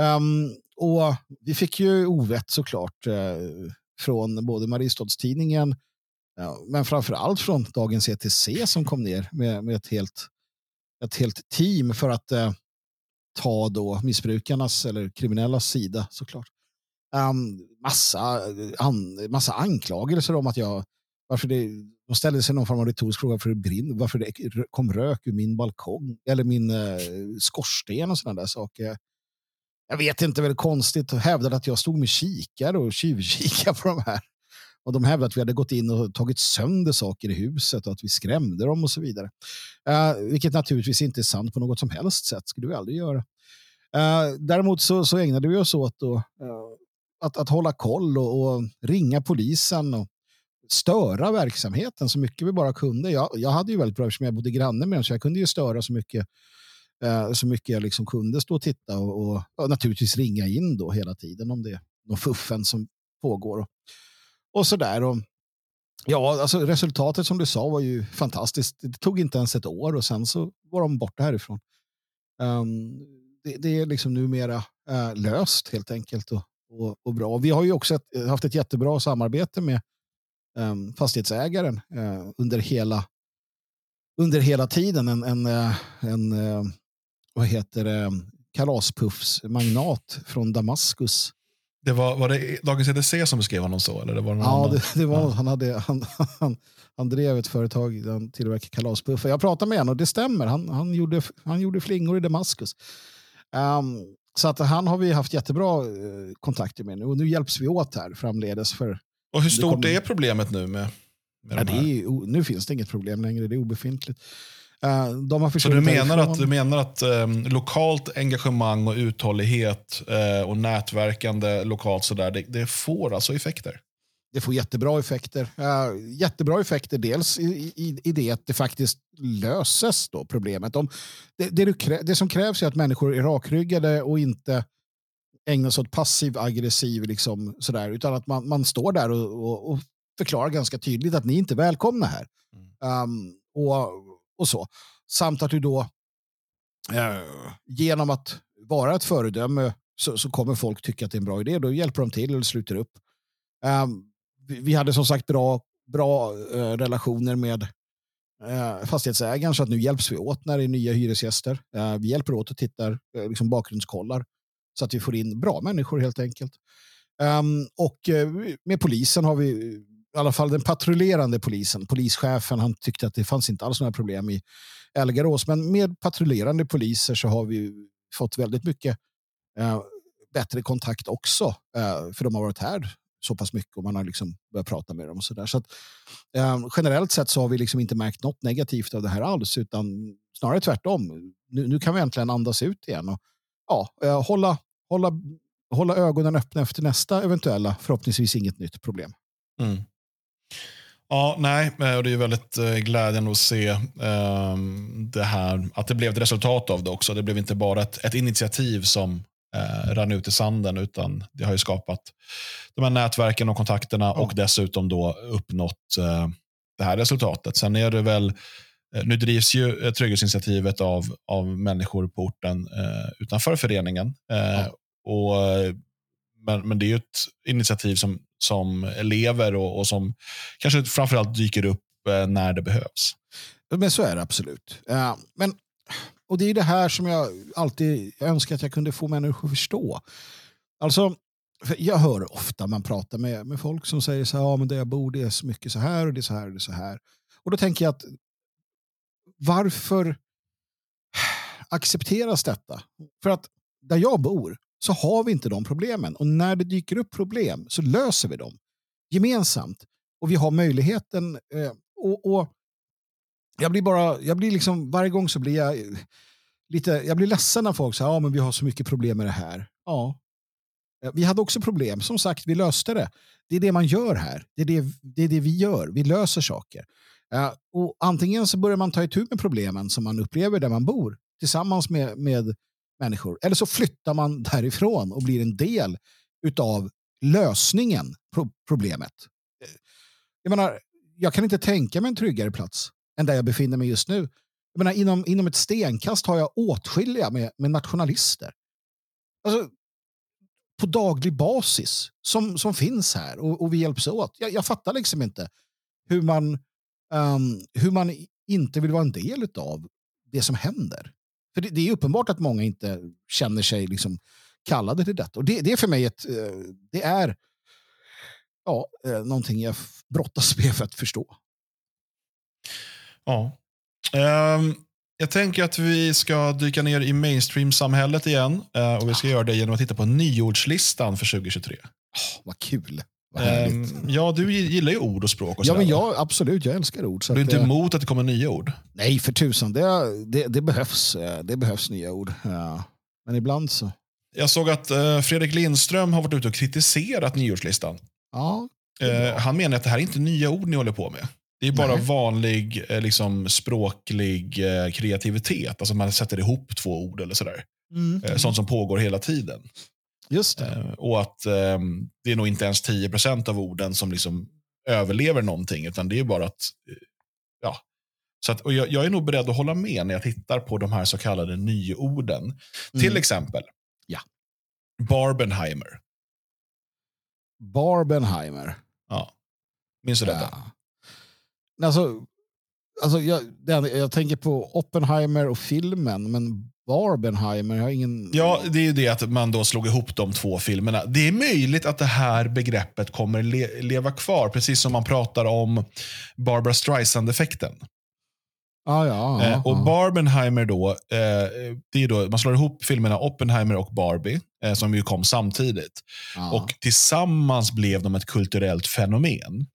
Um, och vi fick ju ovett såklart uh, från både Mariestadstidningen Ja, men framför allt från dagens ETC som kom ner med, med ett, helt, ett helt team för att eh, ta då missbrukarnas eller kriminellas sida såklart. Um, massa, an, massa anklagelser om att jag varför det, de ställde sig någon form av retorisk fråga för det, brinn, varför det kom rök ur min balkong eller min eh, skorsten och sådana där saker. Jag vet inte, väldigt konstigt. Hävdade att jag stod med kikare och tjuvkikade på de här. Och de hävdade att vi hade gått in och tagit sönder saker i huset och att vi skrämde dem och så vidare. Uh, vilket naturligtvis inte är sant på något som helst sätt, skulle vi aldrig göra. Uh, däremot så, så ägnade vi oss åt då, uh, eh, att, att hålla koll och, och, ringa polisen och störa verksamheten så mycket vi bara kunde. Jag, jag hade ju väldigt bra eftersom jag bodde granne med dem så jag kunde ju störa så mycket så mycket jag liksom kunde stå och titta och, och, och, naturligtvis ringa in då hela tiden om det är någon fuffen som pågår och sådär. Och, ja, alltså resultatet som du sa var ju fantastiskt. Det tog inte ens ett år och sen så var de borta härifrån. Um, det, det, är liksom numera uh, löst helt enkelt och, och, och, bra. Vi har ju också ett, haft ett jättebra samarbete med um, fastighetsägaren uh, under hela under hela tiden en, en, eh, en, en vad heter det, kalaspuffsmagnat från Damaskus det var, var det Dagens ETC som beskrev honom så? Eller det var ja, det, det, var, ja. Han, hade, han, han, han drev ett företag där han tillverkade kalaspuffar. Jag pratade med honom och det stämmer. Han, han, gjorde, han gjorde flingor i Damaskus. Um, så att han har vi haft jättebra uh, kontakter med nu. Och nu hjälps vi åt här framledes. För och hur stort kommer... är problemet nu? med, med ja, det är, Nu finns det inget problem längre. Det är obefintligt. Uh, så du menar att, du menar att um, lokalt engagemang och uthållighet uh, och nätverkande lokalt sådär, det, det, får alltså effekter? Det får jättebra effekter. Uh, jättebra effekter dels i, i, i, det att det faktiskt löses då problemet. Om, det, det, det som krävs är att människor är rakryggade och inte ägnar sig åt passiv aggressiv liksom, sådär, utan att man, man står där och, och, och förklarar ganska tydligt att ni inte är välkomna här. Mm. Um, och och så. Samt att du då eh, genom att vara ett föredöme så, så kommer folk tycka att det är en bra idé. Då hjälper de till eller sluter upp. Eh, vi, vi hade som sagt bra, bra eh, relationer med eh, fastighetsägaren så att nu hjälps vi åt när det är nya hyresgäster. Eh, vi hjälper åt och tittar, eh, liksom bakgrundskollar så att vi får in bra människor helt enkelt. Um, och med polisen har vi i alla fall den patrullerande polisen, polischefen, han tyckte att det fanns inte alls några problem i Elgarås. Men med patrullerande poliser så har vi fått väldigt mycket eh, bättre kontakt också. Eh, för de har varit här så pass mycket och man har liksom börjat prata med dem. och Så, där. så att, eh, Generellt sett så har vi liksom inte märkt något negativt av det här alls utan snarare tvärtom. Nu, nu kan vi äntligen andas ut igen och ja, eh, hålla, hålla, hålla ögonen öppna efter nästa eventuella, förhoppningsvis inget nytt problem. Mm. Ja, nej, och det är väldigt eh, glädjande att se um, det här, att det blev ett resultat av det också. Det blev inte bara ett, ett initiativ som uh, rann ut i sanden, utan det har ju skapat de här nätverken och kontakterna och dessutom då uppnått uh, det här resultatet. Sen är det väl, uh, nu drivs ju trygghetsinitiativet av, av människor på orten utanför föreningen. Ja. och men, men det är ju ett initiativ som, som lever och, och som kanske framförallt dyker upp eh, när det behövs. Men så är det absolut. Uh, men, och det är det här som jag alltid önskar att jag kunde få människor att förstå. Alltså, jag hör ofta man pratar med, med folk som säger så här, ja men där jag bor det är så mycket så här och det är så här och det är så här. Och då tänker jag att varför accepteras detta? För att där jag bor så har vi inte de problemen. Och när det dyker upp problem så löser vi dem gemensamt. Och vi har möjligheten. Eh, och, och, jag blir bara, jag blir liksom, varje gång så blir jag eh, lite, jag blir ledsen när folk säger, ja men vi har så mycket problem med det här. Ja, eh, vi hade också problem. Som sagt, vi löste det. Det är det man gör här. Det är det, det, är det vi gör. Vi löser saker. Eh, och antingen så börjar man ta itu med problemen som man upplever där man bor tillsammans med, med människor. Eller så flyttar man [LAUGHS] därifrån och blir en del av lösningen på problemet. Eh, jag menar, jag kan inte tänka mig en tryggare plats än där jag befinner mig just nu. Jag menar, inom, inom ett stenkast har jag åtskilliga med, med nationalister. Alltså, på daglig basis som, som finns här och, och vi hjälps åt. Jag, jag fattar liksom inte hur man, um, hur man inte vill vara en del av det som händer. För det, det, är uppenbart att många inte känner sig liksom kallade till detta. Och det, det är för mig ett, eh, det är ja, eh, någonting jag brottas med för att förstå. Ja. Um, jag tänker att vi ska dyka ner i mainstream-samhället igen. Uh, och vi ska göra det genom att titta på nyordslistan för 2023. Oh, vad kul. Um, ja, du gillar ju ord och språk. Och ja, men jag, absolut. Jag älskar ord. Så du är inte emot att det kommer nya ord? Nej, för tusan. Det, det, det behövs, eh, det behövs nya ord. Ja. Men ibland så. Jag såg att uh, Fredrik Lindström har varit ute och kritiserat nyordslistan. Ja, uh, han menar att det här är inte nya ord ni håller på med. Det är bara Nej. vanlig liksom, språklig kreativitet. Alltså man sätter ihop två ord eller sådär. Mm. Sånt som pågår hela tiden. Just det. Eh, och att eh, det är nog inte ens 10% av orden som liksom överlever någonting, utan det är bara att eh, ja. Så att, och jag, jag, är nog beredd att hålla med när jag tittar på de här så kallade nyorden. Mm. Till exempel ja. Barbenheimer. Barbenheimer. Ja. Minns du detta? Ja. Alltså, alltså jag, jag tänker på Oppenheimer och filmen, men Barbenheimer. Jag har ingen... Ja, det är ju det att man då slog ihop de två filmerna. Det är möjligt att det här begreppet kommer le leva kvar, precis som man pratar om Barbara Streisand-effekten. Ah, ja, eh, och Barbenheimer då, eh, det är då, man slår ihop filmerna Oppenheimer och Barbie, eh, som ju kom samtidigt. Ah. Och tillsammans blev de ett kulturellt fenomen.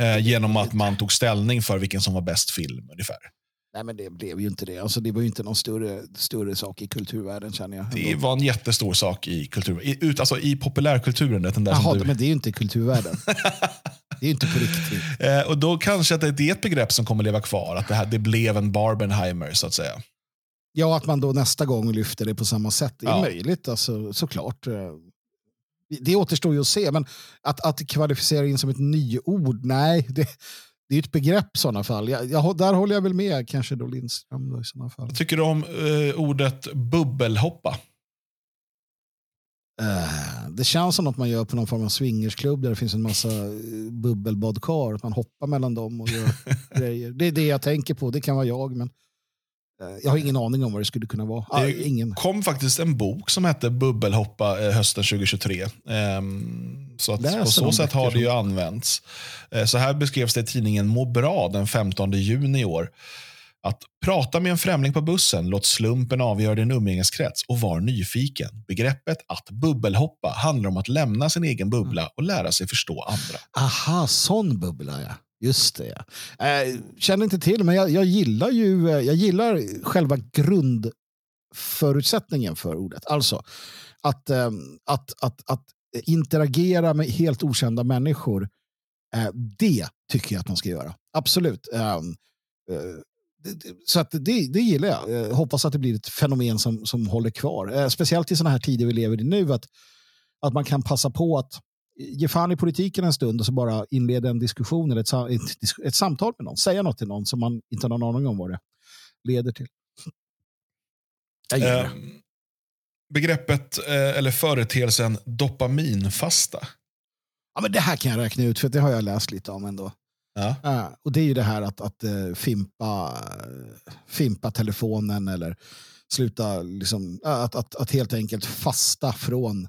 Eh, genom att man tog ställning för vilken som var bäst film ungefär. Nej, men det blev ju inte det. Alltså, det var ju inte någon större, större sak i kulturvärlden känner jag. Det var en jättestor sak i kultur, ut, alltså i populärkulturen. Den där Jaha, du... men det är ju inte kulturvärlden. [LAUGHS] det är ju inte på riktigt. Eh, och då kanske att det är ett begrepp som kommer leva kvar. Att det, här, det blev en Barbenheimer så att säga. Ja, att man då nästa gång lyfter det på samma sätt. Det är ja. möjligt, alltså, såklart. Eh, det återstår ju att se, men att, att kvalificera in som ett nyord, nej. Det, det är ett begrepp i sådana fall. Jag, jag, där håller jag väl med kanske då Lindström. Då, i sådana fall. Tycker du om eh, ordet bubbelhoppa? Eh, det känns som något man gör på någon form av swingersklubb där det finns en massa eh, bubbelbadkar. Att man hoppar mellan dem och gör [LAUGHS] grejer. Det är det jag tänker på. Det kan vara jag, men jag har ingen aning om vad det skulle kunna vara. Ah, Det ingen. kom faktiskt en bok som hette Bubbelhoppa eh, hösten 2023. Ehm, så att Läser på så sätt har det ju använts. Eh, så här beskrevs det i tidningen Må bra den 15 juni i år. Att prata med en främling på bussen, låt slumpen avgöra din umgängeskrets och var nyfiken. Begreppet att bubbelhoppa handlar om att lämna sin egen bubbla och lära sig förstå andra. Aha, sån bubbla ja. Just det. Ja. Eh, känner inte till, men jag, jag gillar ju eh, jag gillar själva grundförutsättningen för ordet. Alltså att, eh, att, att, att interagera med helt okända människor. Eh, det tycker jag att man ska göra. Absolut. Eh, eh, så att det, det gillar jag. Eh, hoppas att det blir ett fenomen som, som håller kvar. Eh, speciellt i sådana här tider vi lever i nu. Att, att man kan passa på att ge fan i politiken en stund och så bara inleda en diskussion eller ett, ett, ett samtal med någon. Säga något till någon som man inte har någon aning om vad det leder till. Jag gillar det. Ehm, begreppet eh, eller företeelsen dopaminfasta. Ja, men det här kan jag räkna ut för det har jag läst lite om ändå. Ja. Ja, och det är ju det här att, att eh, fimpa, eh, fimpa telefonen eller sluta, liksom, ja, att, att, att helt enkelt fasta från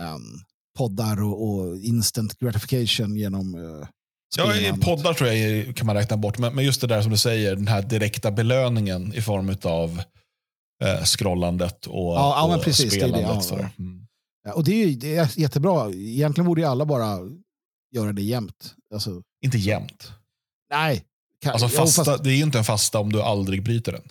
ehm, poddar och, och instant gratification genom uh, Ja, i poddar tror jag kan man räkna bort, men, men just det där som du säger, den här direkta belöningen i form av eh, scrollandet och, Ja, ja, det det, spelandet. ja, ja. Mm. Ja, och det är, ju- det är jättebra. Egentligen borde ju alla bara göra det jämt. Alltså, Inte jämt. nej. Kan, Alltså fasta, fast- det är ju inte en fasta om du aldrig bryter den.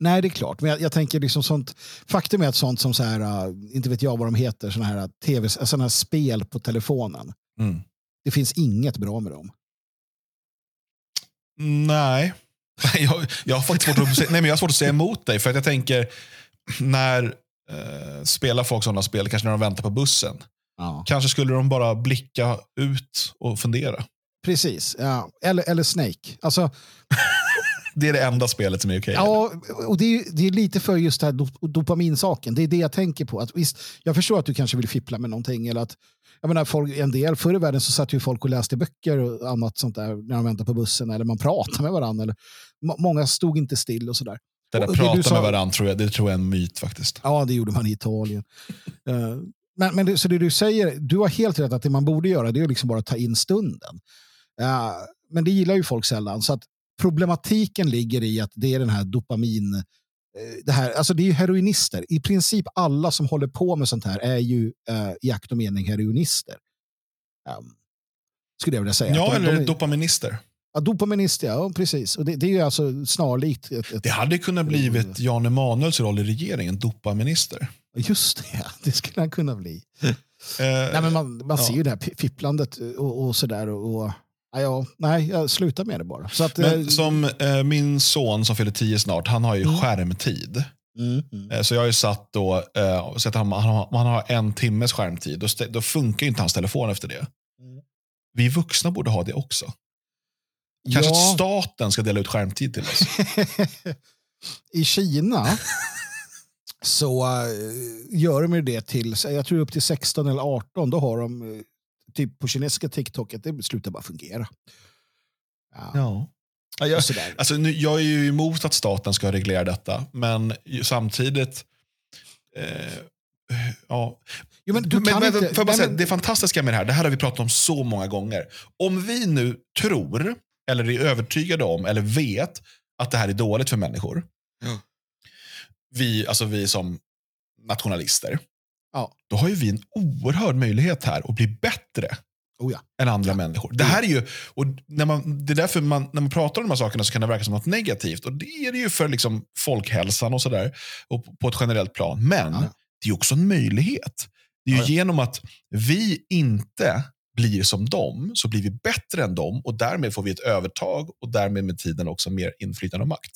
Nej, det är klart. Men jag, jag tänker liksom sånt. Faktum är att sånt som så här, äh, inte vet jag vad de heter, såna här, äh, TV, såna här spel på telefonen. Mm. Det finns inget bra med dem. Nej. [LAUGHS] Jag, jag, har faktiskt svårt att, se- nej, men jag har svårt att säga emot dig. För att jag tänker, när eh, spelar folk sådana spel, kanske när de väntar på bussen. Ja. Kanske skulle de bara blicka ut och fundera. Precis. Ja. Eller, eller Snake. Alltså, Det är det enda spelet som är okej. Ja, och det är, det är lite för just det här dop- dopaminsaken. Det är det jag tänker på. Att visst, jag förstår att du kanske vill fippla med någonting. Eller att, jag menar, folk, en del, förr i världen så satt ju folk och läste böcker och annat sånt där när de väntade på bussen. Eller man pratade med varandra. Eller, må- många stod inte still och sådär. Det där och det prata sa- med varandra tror jag, det tror jag är en myt faktiskt. Ja, det gjorde man i Italien. Eh, men, men det, så det du säger, du har helt rätt att det man borde göra det är liksom bara ta in stunden. Eh, men det gillar ju folk sällan. Så att problematiken ligger i att det är den här dopamin... eh, Det, här, alltså det är ju heroinister. I princip alla som håller på med sånt här är ju eh, i akt och mening heroinister. Um, skulle jag vilja säga. Ja, De- eller de är- dopaminister. ja, dopaminister, ja precis. Och det, det är ju alltså snarlikt. Ett, ett, Det hade kunnat blivit Jan Emanuels roll i regeringen, dopaminister. Just det, det skulle han kunna bli. Eh, Nej, men man, man ja. ser ju det här fipplandet och, och sådär. Och, och, ja, nej, jag slutar med det bara. Så att, eh, men som eh, min son som fyller tio snart, han har ju Mm. skärmtid. mm, mm. Eh, Så jag har ju satt då, eh, så att han, han, har, han har en timmes skärmtid. Då, då funkar ju inte hans telefon efter det. Mm. Vi vuxna borde ha det också. Kanske att ja, staten ska dela ut skärmtid till oss. [LAUGHS] I Kina [LAUGHS] så eh, gör de ju det till, jag tror upp till 16 eller 18, då har de eh, typ på kinesiska TikTok att det slutar bara fungera. Ja. Ja. Jag, alltså, nu, jag är ju emot att staten ska reglera detta, men ju- samtidigt... Eh, ja. Jo, men du men, kan men, inte- jag bara säga, men- det fantastiska med det här, det här har vi pratat om så många gånger. Om vi nu tror, eller är övertygade om, eller vet att det här är dåligt för människor. Ja. Vi, alltså vi som nationalister. Ja. Då har ju vi en oerhörd möjlighet här att bli bättre Oh, ja. än andra människor. Det här är ju, och när man, det är därför man, när man pratar om de här sakerna så kan det verka som något negativt. Och det är det ju för liksom folkhälsan och sådär. På- ett generellt plan. Men Ja. det är också en möjlighet. Det är Ja, ja. genom att vi inte blir som dem så blir vi bättre än dem och därmed får vi ett övertag och därmed med tiden också mer inflytande och makt.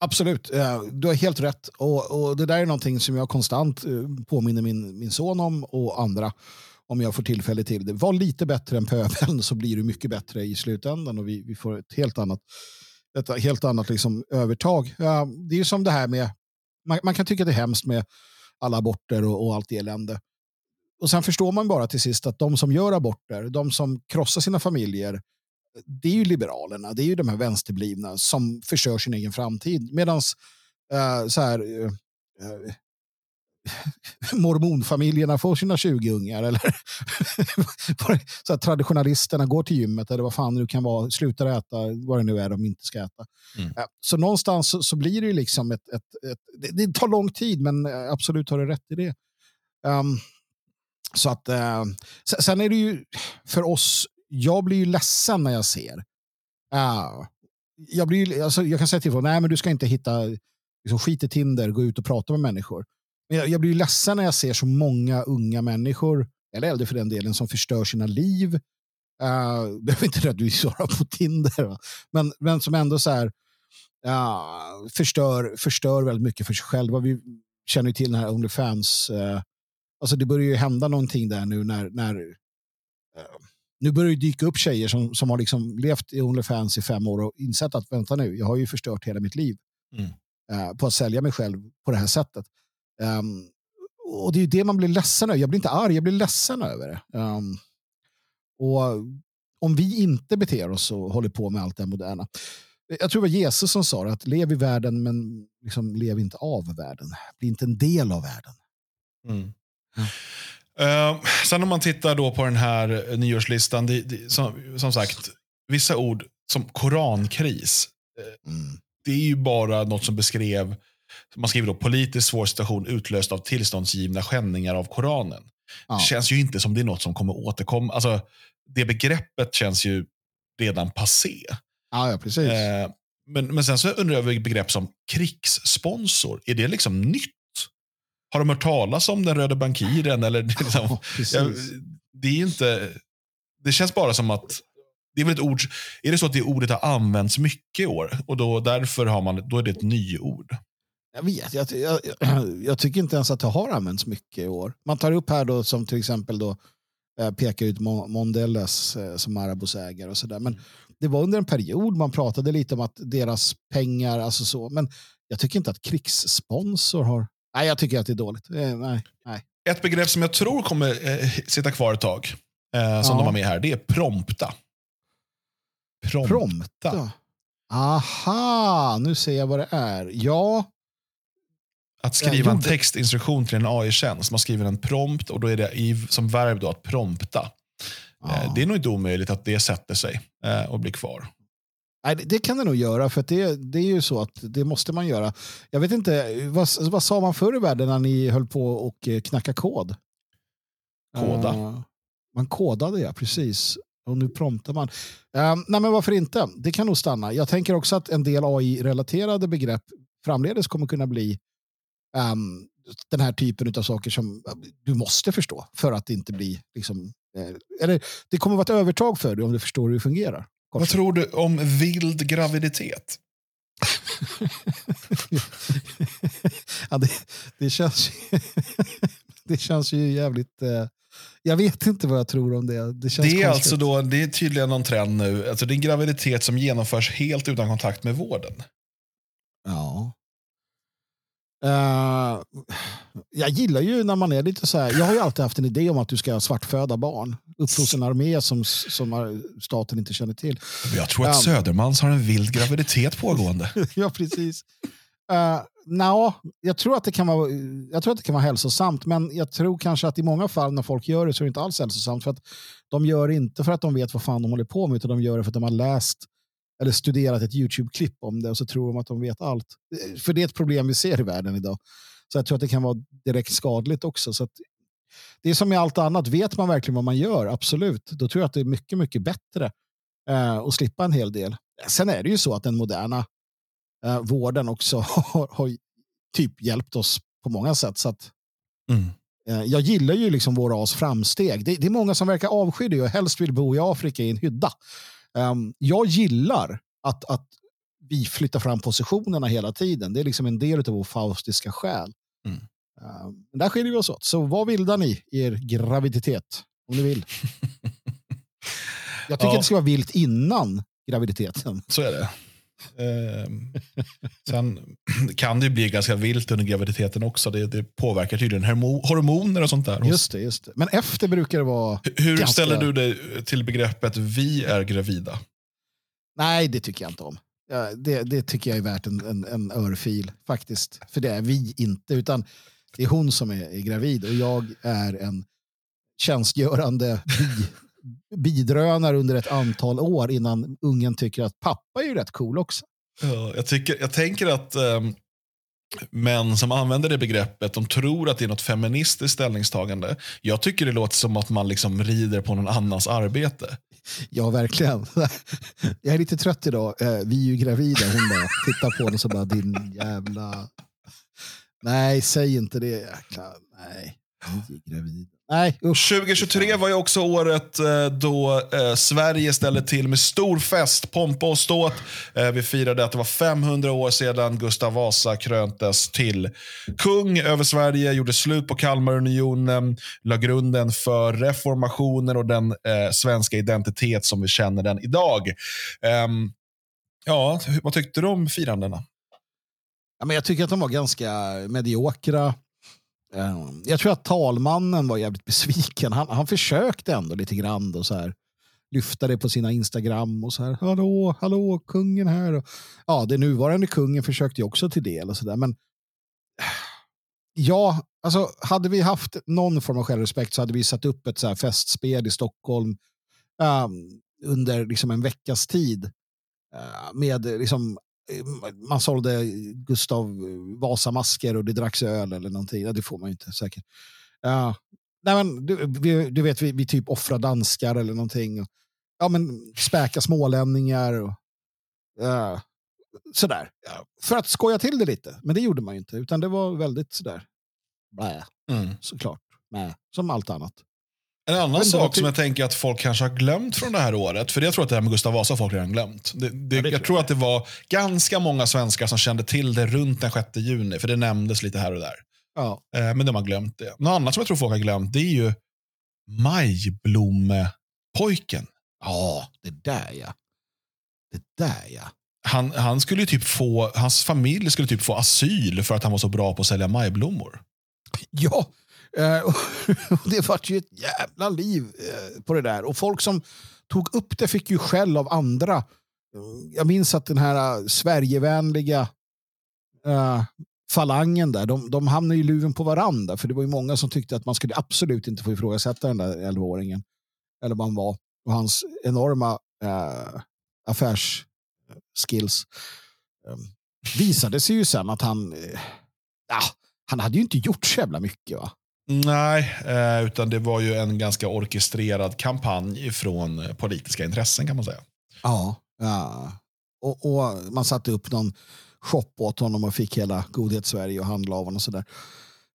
Absolut, eh, du har helt rätt. Och, och Det där är någonting som jag konstant eh, påminner min, min son om och andra om jag får tillfälle till det. Var lite bättre än pöbeln så blir du mycket bättre i slutändan och vi, vi får ett helt annat, ett helt annat liksom övertag. Ja, det är ju som det här med, man, man kan tycka det är hemskt med alla aborter och, och allt elände. och sen förstår man bara till sist att de som gör aborter, de som krossar sina familjer, det är ju liberalerna, det är ju de här vänsterblivna som förstör sin egen framtid. Medan uh, så här, uh, [LAUGHS] mormonfamiljerna får sina 20 ungar. Eller [LAUGHS] så att traditionalisterna går till gymmet eller vad fan det nu kan vara, slutar äta vad det nu är de inte ska äta. Mm. Så någonstans så, så, blir det ju liksom ett, ett, ett det, det, tar lång tid men absolut har du rätt i det. Um, så att uh, sen är det ju för oss, jag blir ju ledsen när jag ser. Uh, jag, blir, alltså, jag kan säga till folk, nej men du ska inte hitta liksom, skit i Tinder, gå ut och prata med människor. Men jag, jag blir ledsen när jag ser så många unga människor, eller äldre för den delen, som förstör sina liv. Ah, [LAUGHS] uh, behöver inte nödvändigtvis vara på Tinder, va? men, men som ändå så här, uh, förstör, förstör väldigt mycket för sig själva. Vi känner ju till den här Onlyfans. Uh, alltså det börjar ju hända någonting där nu när, när uh, nu börjar det dyka upp tjejer som, som har liksom levt i Onlyfans i fem år och insett att vänta nu, jag har ju förstört hela mitt liv mm. uh, på att sälja mig själv på det här sättet. Um, och det är det man blir ledsen över. Jag blir inte arg, jag blir ledsen över det. Um, och om vi inte beter oss och håller på med allt det moderna. Jag tror det var Jesus som sa det, att lev i världen men liksom lev inte av världen. Bli inte en del av världen. Mm. Ja. Uh, sen om man tittar då på den här nyårslistan, det, det, som, som, sagt, vissa ord som korankris. Eh, mm. Det är ju bara något som beskrev man skriver då politiskt svår situation utlöst av tillståndsgivna skändningar av Koranen. Ja. Det känns ju inte som det är något som kommer återkomma. Alltså, det begreppet känns ju redan passé. Ja, ja precis. Eh, men, men sen så undrar jag över begrepp som krigssponsor. Är det liksom nytt? Har de hört talas om den röda bankiren? Eller [LAUGHS] liksom, ja, det är inte... Det känns bara som att det är väl ett ord, är det så att det ordet har använts mycket i år och då, därför har man, då är det ett nyord? Jag vet, jag, jag, jag, tycker inte ens att det har använts mycket i år. Man tar upp här då som till exempel då eh, pekar ut Mondelez eh, som Marabos ägare och sådär. Men det var under en period man pratade lite om att deras pengar, alltså så. Men jag tycker inte att krigssponsor har... Nej, jag tycker att det är dåligt. Eh, nej, nej. Ett begrepp som jag tror kommer eh, sitta kvar ett tag, eh, som ja. de har med här, det är prompta. Prompta. prompta. Aha, nu ser jag vad det är. Ja, att skriva en textinstruktion till en AI-tjänst. Man skriver en prompt och då är det i, som verb då att prompta. Ja. Eh, det är nog inte omöjligt att det sätter sig eh, och blir kvar. Nej, det kan det nog göra, för det, det är ju så att det måste man göra. Jag vet inte, vad, vad sa man förr i världen när ni höll på och eh, knacka kod? Koda. Uh, man kodade, ja, precis. Och nu promptar man. Uh, nej, men varför inte? Det kan nog stanna. Jag tänker också att en del AI-relaterade begrepp framledes kommer kunna bli um, den här typen av saker som du måste förstå för att det inte blir liksom, eh, eller det kommer vara ett övertag för dig om du förstår hur det fungerar. Vad tror du om vild graviditet? [LAUGHS] ja, det, det, känns [LAUGHS] det känns ju jävligt... Eh, jag vet inte vad jag tror om det. Det, känns det är alltså då, det är tydligen någon trend nu. Alltså det är en graviditet som genomförs helt utan kontakt med vården. Ja. Uh, jag gillar ju när man är lite så här. Jag har ju alltid haft en idé om att du ska svartföda barn. Uppfostra en armé som, som staten inte känner till. Jag tror att um, Södermans har en vild graviditet pågående. [LAUGHS] ja, precis. Uh, eh, no, jag, tror att det kan vara, jag tror att det kan vara hälsosamt, men jag tror kanske att i många fall när folk gör det så är det inte alls hälsosamt. För att de gör det inte för att de vet vad fan de håller på med, utan de gör det för att de har läst eller studerat ett YouTube-klipp om det och så tror de att de vet allt. För det är ett problem vi ser i världen idag. Så jag tror att det kan vara direkt skadligt också. Så det är som med allt annat, vet man verkligen vad man gör, absolut, då tror jag att det är mycket, mycket bättre eh, att slippa en hel del. Sen är det ju så att den moderna eh, vården också [LAUGHS] har, har, typ hjälpt oss på många sätt. Så att, mm. eh, jag gillar ju liksom vår ras framsteg. Det, det, är många som verkar avsky det och helst vill bo i Afrika i en hydda. Um, jag gillar att, att vi flyttar fram positionerna hela tiden. Det är liksom en del av vår faustiska själ. Mm. Uh, där skiljer vi oss åt. Så vad vill ni i er graviditet? Om ni vill. [LAUGHS] Jag tycker ja. att det ska vara vilt innan graviditeten. Så är det. Ehm, sen kan det ju bli ganska vilt under graviditeten också. Det, det påverkar tydligen hormo- hormoner och sånt där. Just det, just det. Men efter brukar det vara... Hur ganska- ställer du dig till begreppet vi är gravida? Nej, det tycker jag inte om. Det, det tycker jag är värt en, en, en örfil faktiskt. För det är vi inte, utan det är hon som är, är gravid och jag är en tjänstgörande bi, bidrönare under ett antal år innan ungen tycker att pappa är ju rätt cool också. Ja, jag, tycker, jag tänker att um, män som använder det begreppet, de tror att det är något feministiskt ställningstagande. Jag tycker det låter som att man liksom rider på någon annans arbete. Ja, verkligen. [LAUGHS] Jag är lite trött idag. Eh, Vi är ju gravida. Hon bara tittar på den och så bara din jävla... Nej, säg inte det. Jäkla... Nej, vi är gravida. Nej, usch. 2023 var ju också året eh, då eh, Sverige ställde till med stor fest, pompa och ståt. Eh, vi firade att det var 500 år sedan Gustav Vasa kröntes till kung över Sverige, gjorde slut på Kalmarunionen, la grunden för reformationen och den svenska identitet som vi känner den idag. Ehm, ja, vad tyckte du om firandena? Ja, men jag tycker att de var ganska mediokra. Eh, jag tror att talmannen var jävligt besviken. Han, han försökte ändå lite grann och så här lyfta det på sina Instagram och så här. Hallå, hallå, kungen här. Och, Ja, det nuvarande kungen försökte ju också till del och så där. Men [SIGHS] ja, alltså hade vi haft någon form av självrespekt så hade vi satt upp ett så här festspel i Stockholm um, under liksom en veckas tid. Eh, med liksom man sålde Gustav Vasa-masker och det dracks öl eller någonting. Ja, det får man ju inte säkert. Ja. Nej, men, du, vi, du vet, vi, vi typ offrar danskar eller någonting. Ja, men späka smålänningar och ja, sådär. Ja, för att skoja till det lite. Men det gjorde man ju inte, utan det var väldigt sådär. Blä, såklart. Nej, som allt annat. En annan Men sak som jag tänker att folk kanske har glömt från det här året, för jag tror att det här med Gustav Vasa har folk redan glömt. Det, det, Ja, det jag tror tror att det var ganska många svenskar som kände till det runt den 6 juni, för det nämndes lite här och där. Ja. Eh, men de har glömt det. Något annat som jag tror folk har glömt, det är ju Majblommepojken. ja, det där ja. Det där ja. Han, han skulle typ få, hans familj skulle typ få asyl för att han var så bra på att sälja majblommor. Ja, eh, och [LAUGHS] det vart ju ett jävla liv eh, på det där. Och folk som tog upp det fick ju skäll av andra. Jag minns att den här eh, Sverigevänliga eh, falangen där, de, de hamnade i luven på varandra. För det var ju många som tyckte att man skulle absolut inte få ifrågasätta den där 11-åringen. Eller vad han var. Och hans enorma eh, affärsskills. Eh, visade sig ju sen att han, eh, ja, han hade ju inte gjort så jävla mycket. va? Nej, eh, utan det var ju en ganska orkestrerad kampanj från politiska intressen kan man säga. Ja. ja. Och, och man satte upp någon shop åt honom och fick hela Godhet Sverige och handla av honom och sådär.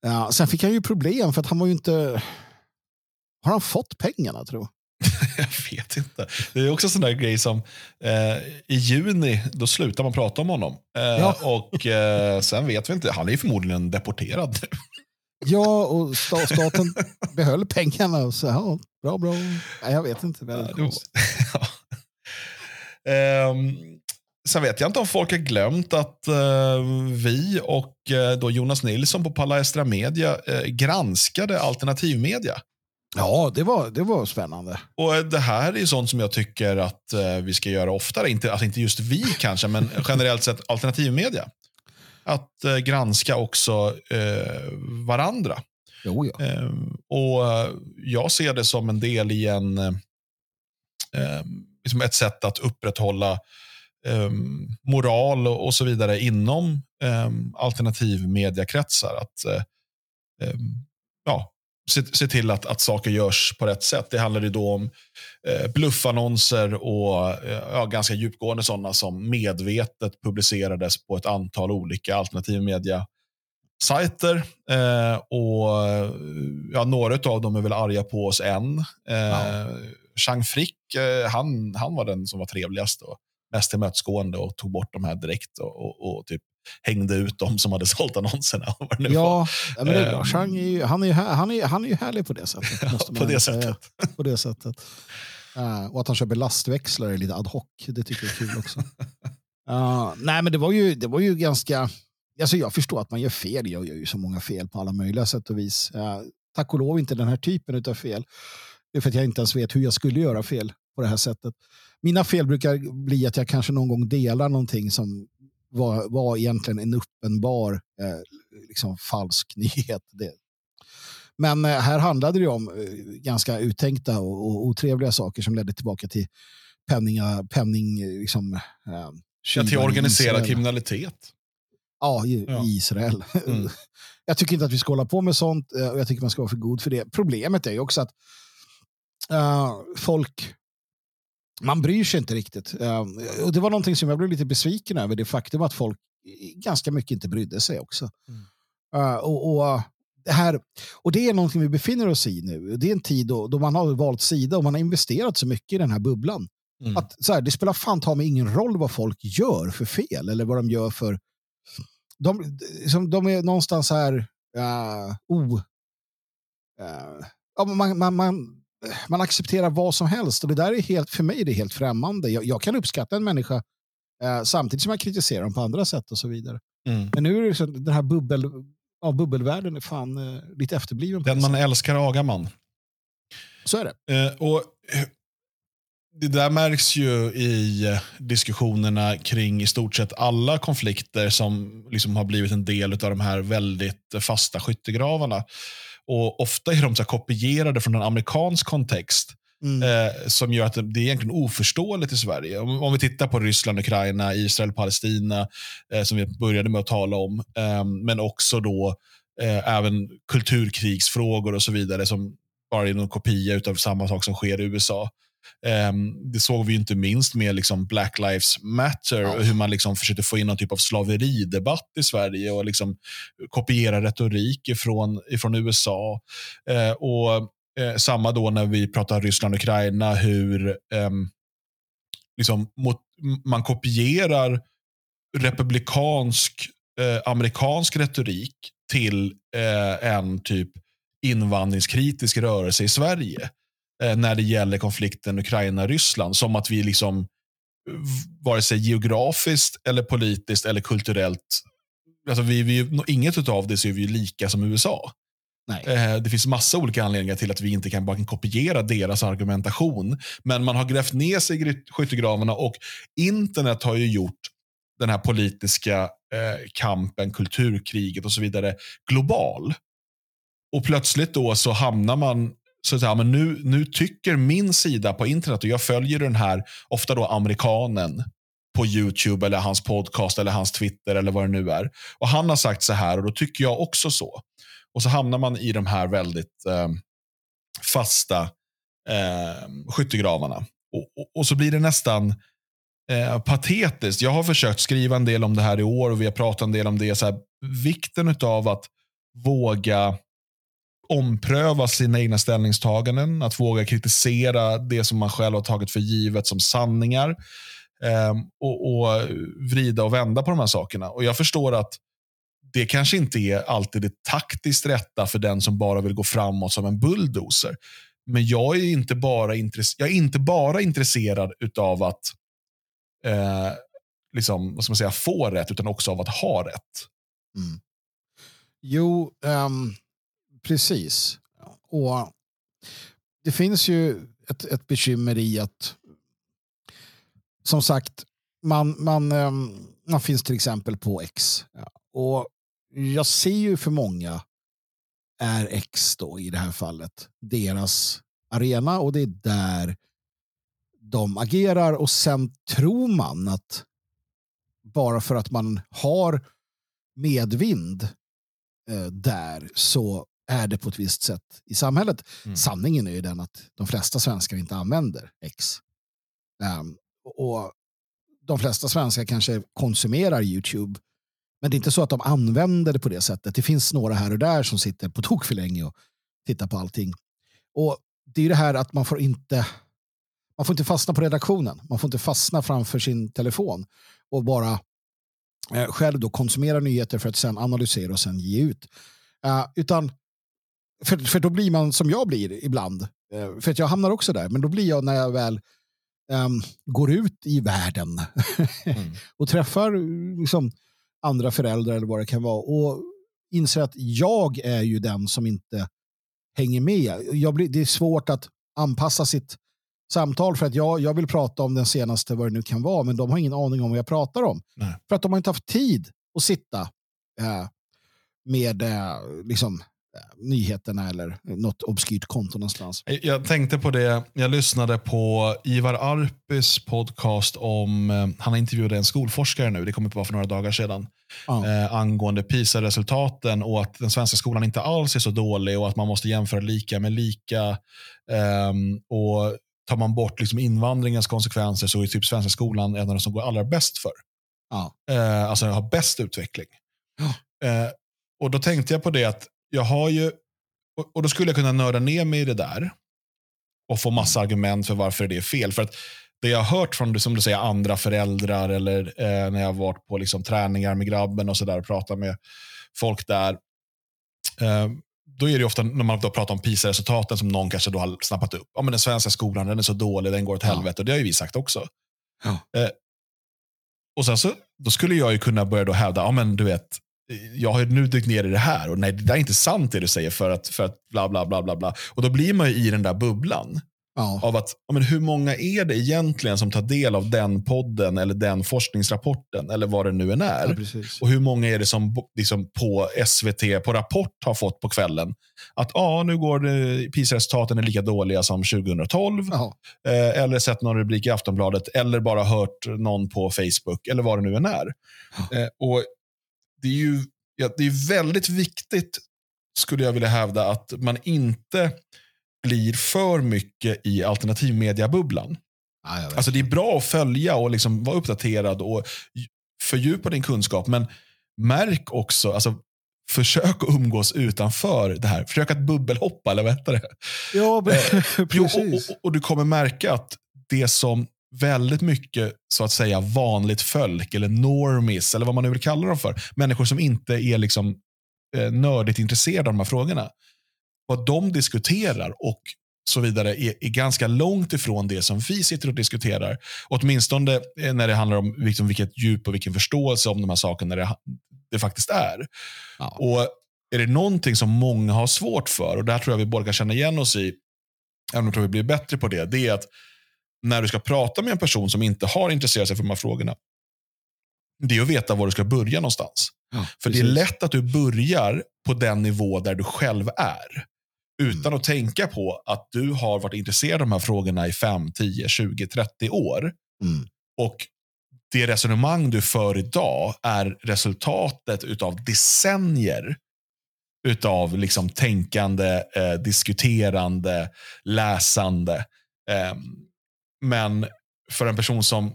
Ja, sen fick han ju problem för att han var ju inte... Har han fått pengarna tror [LAUGHS] jag? Vet inte. Det är också en sån där grej som eh, i juni, då slutar man prata om honom. Eh, Ja. Och eh, sen vet vi inte, han är ju förmodligen deporterad. Ja, och sta- staten behöll pengarna. Och så, ja, bra, bra. Nej, jag vet inte. Väldigt Ja. [LAUGHS] Ehm, sen vet jag inte om folk har glömt att eh, vi och eh, då Jonas Nilsson på Palestra Media eh, granskade alternativmedia. Ja, det var, det var spännande. Och Det här är sånt som jag tycker att vi ska göra oftare. Inte, alltså inte just vi kanske, men [LAUGHS] generellt sett alternativmedia. Att eh, granska också eh, varandra. Jo, ja. Eh, och Jag ser det som en del i en, liksom ett sätt att upprätthålla moral och, så vidare inom alternativmediakretsar. Att ja, se, se till att, att saker görs på rätt sätt. Det handlar ju då om eh, bluffannonser och eh, ja, ganska djupgående sådana som medvetet publicerades på ett antal olika alternativmedia sajter. Eh, och ja, Några av dem är väl arga på oss än. Eh, Ja. Chang Frick, eh, han, han var den som var trevligast och mest tillmötesgående och tog bort de här direkt och, och, och typ hängde ut de som hade [LAUGHS] sålt annonserna. och Vad det nu var. Ja, ja, men det är bra. Ehm. Chang är ju, han, är ju, här- han, är, han är ju härlig på det sättet. [LAUGHS] man på det säga. sättet. På det sättet. Eh, och att han köper lastväxlare lite ad hoc, det tycker jag är kul också. [LAUGHS] Uh, nej, men det var ju, det var ju ganska... Alltså jag förstår att man gör fel. Jag gör ju så många fel på alla möjliga sätt och vis. Uh, tack och lov inte den här typen av fel. Det är för att jag inte ens vet hur jag skulle göra fel på det här sättet. Mina fel brukar bli att jag kanske någon gång delar någonting som var, var egentligen en uppenbar eh, liksom falsk [LAUGHS] nyhet. Det. Men eh, här handlade det om eh, ganska uttänkta och, och otrevliga saker som ledde tillbaka till penninga, penning, liksom, eh, ja, till organiserad kriminalitet. Ja, i, ja. Israel. Mm. [LAUGHS] jag tycker inte att vi ska hålla på med sånt eh, och jag tycker man ska vara för god för det. Problemet är ju också att uh, folk man bryr sig inte riktigt. Uh, och Det var någonting som jag blev lite besviken över, det faktum att folk ganska mycket inte brydde sig också. Mm. Uh, och, och, det här, och det är någonting vi befinner oss i nu. Det är en tid då, då man har valt sida och man har investerat så mycket i den här bubblan. Mm. Att, så här, det spelar fan ta mig ingen roll vad folk gör för fel eller vad de gör för... De, som, de är någonstans här... Uh, oh, uh, ja, man, man, man, man accepterar vad som helst och det där är helt, för mig är det helt främmande. Jag, jag kan uppskatta en människa uh, samtidigt som jag kritiserar dem på andra sätt och så vidare. Mm. Men nu är det så, den här bubbel, ja, bubbelvärlden är fan uh, lite efterbliven. Den man älskar agar man. Så är det. och det där märks ju i eh, diskussionerna kring i stort sett alla konflikter som liksom har blivit en del av de här väldigt fasta skyttegravarna. Och Ofta är de så kopierade från en amerikansk kontext. Mm. Eh, som gör att det är egentligen oförståeligt i Sverige. Om, om vi tittar på Ryssland, Ukraina, Israel, Palestina, eh, som vi började med att tala om, eh, men också då eh, även kulturkrigsfrågor och så vidare, som bara är någon kopia av samma sak som sker i USA. Um, det såg vi inte minst med liksom Black Lives Matter, ja. hur man liksom försökte få in någon typ av slaveridebatt i Sverige och liksom kopiera retorik ifrån, ifrån USA. Uh, och uh, Samma då när vi pratar Ryssland och Ukraina, hur um, liksom mot, man kopierar republikansk uh, amerikansk retorik till en typ invandringskritisk rörelse i Sverige eh, när det gäller konflikten Ukraina-Ryssland. Som att vi liksom, vare sig geografiskt, eller politiskt eller kulturellt, alltså vi, vi, inget av det så är vi lika som USA. Eh, det finns massa olika anledningar till att vi inte kan bara kopiera deras argumentation. Men man har grävt ner sig i skyttegravarna och internet har ju gjort den här politiska eh, kampen, kulturkriget och så vidare global. Och plötsligt då så hamnar man så att ja, men nu, nu tycker min sida på internet, och jag följer den här, ofta då amerikanen, på YouTube eller hans podcast eller hans Twitter eller vad det nu är. Och Han har sagt så här och då tycker jag också så. Och så hamnar man i de här väldigt eh, fasta eh, skyttegravarna. Och, och, och, så blir det nästan eh, patetiskt. Jag har försökt skriva en del om det här i år och vi har pratat en del om det. Så här, vikten av att våga ompröva sina egna ställningstaganden, att våga kritisera det som man själv har tagit för givet som sanningar ehm, och, och, vrida och vända på de här sakerna. Och Jag förstår att det kanske inte är alltid det taktiskt rätta för den som bara vill gå framåt som en bulldozer. Men jag är inte bara, intress jag är inte bara intresserad av att eh, liksom, vad ska man säga, få rätt, utan också av att ha rätt. Mm. Jo, um Precis. Och Det finns ju ett, ett bekymmer i att som sagt, man, man, ehm, man finns till exempel på X. Och jag ser ju för många är X då i det här fallet deras arena och det är där de agerar och sen tror man att bara för att man har medvind eh, där så är det på ett visst sätt i samhället. Mm. Sanningen är ju den att de flesta svenskar inte använder X. Um, och De flesta svenskar kanske konsumerar YouTube. Men det är inte så att de använder det på det sättet. Det finns några här och där som sitter på tok för länge och tittar på allting. Och Det är det här att man får inte man får inte fastna på redaktionen. Man får inte fastna framför sin telefon och bara eh, själv då konsumera nyheter för att sen analysera och sen ge ut. Uh, utan för, för då blir man som jag blir ibland. Eh, för att jag hamnar också där. Men då blir jag när jag väl um, går ut i världen [LAUGHS] Mm. och träffar liksom, andra föräldrar eller vad det kan vara och inser att jag är ju den som inte hänger med. Blir, det är svårt att anpassa sitt samtal för att jag, jag vill prata om den senaste, vad det nu kan vara, men de har ingen aning om vad jag pratar om. Nej. För att de har inte haft tid att sitta eh, med eh, liksom, nyheterna eller något obskyrt konto någonstans. Jag tänkte på det, jag lyssnade på Ivar Arpis podcast om, eh, han intervjuade en skolforskare nu, det kommer bara för några dagar sedan, Ja. eh, angående PISA-resultaten och att den svenska skolan inte alls är så dålig och att man måste jämföra lika med lika. Ehm, och tar man bort liksom invandringens konsekvenser så är typ svenska skolan en av de som går allra bäst för. Ja. Eh, alltså har bäst utveckling. Eh, och då tänkte jag på det att jag har ju, och, och då skulle jag kunna nörda ner mig i det där och få massa argument för varför det är fel. För att det jag har hört från som du säger, andra föräldrar eller eh, när jag har varit på liksom, träningar med grabben och sådär och pratat med folk där. Eh, då är det ofta när man då pratar om PISA-resultaten som någon kanske då har snappat upp. Ja, men den svenska skolan den är så dålig, den går åt Ja. helvete. Och det har ju vi sagt också. Ja. Eh, och sen så, då skulle jag ju kunna börja då hävda, ja men du vet, jag har nu dykt ner i det här och nej, det där är inte sant det du säger för att, för att bla bla bla bla bla. Och då blir man ju i den där bubblan Ja. av att, men hur många är det egentligen som tar del av den podden eller den forskningsrapporten eller vad det nu än är. Ja. Och hur många är det som liksom på SVT, på Rapport har fått på kvällen? Att ja, nu går PISA-resultaten är lika dåliga som 2012. Ja. Eh, eller sett någon rubrik i Aftonbladet. Eller bara hört någon på Facebook. Eller vad det nu än är. Eh, och det är ju ja, det är väldigt viktigt, skulle jag vilja hävda, att man inte blir för mycket i alternativmediabubblan. Ja, vet. Alltså det är bra att följa och liksom vara uppdaterad och fördjupa din kunskap. Men märk också, alltså, försök att umgås utanför det här. Försök att bubbelhoppa, eller vad heter det? ja, men- [LAUGHS] Jo, och, precis. och, och du kommer märka att det som väldigt mycket så att säga vanligt folk eller normies eller vad man nu vill kalla dem för. Människor som inte är liksom eh, nördigt intresserade av de här frågorna. Vad de diskuterar och så vidare är, är ganska långt ifrån det som vi sitter och diskuterar. Åtminstone eh, när det handlar om liksom vilket djup och vilken förståelse om de här sakerna det, det faktiskt är. Ja. Och är det någonting som många har svårt för, och där tror jag vi båda kan känna igen oss i, även om jag tror vi blir bättre på det, det är att när du ska prata med en person som inte har intresserat sig för de här frågorna, det är att veta var du ska börja någonstans. Ja, För det är lätt att du börjar på den nivå där du själv är. Utan att tänka på att du har varit intresserad av de här frågorna i 5, 10, 20, 30 år. Mm. Och det resonemang du för idag är resultatet utav decennier utav liksom tänkande, eh, diskuterande, läsande. Eh, men för en person som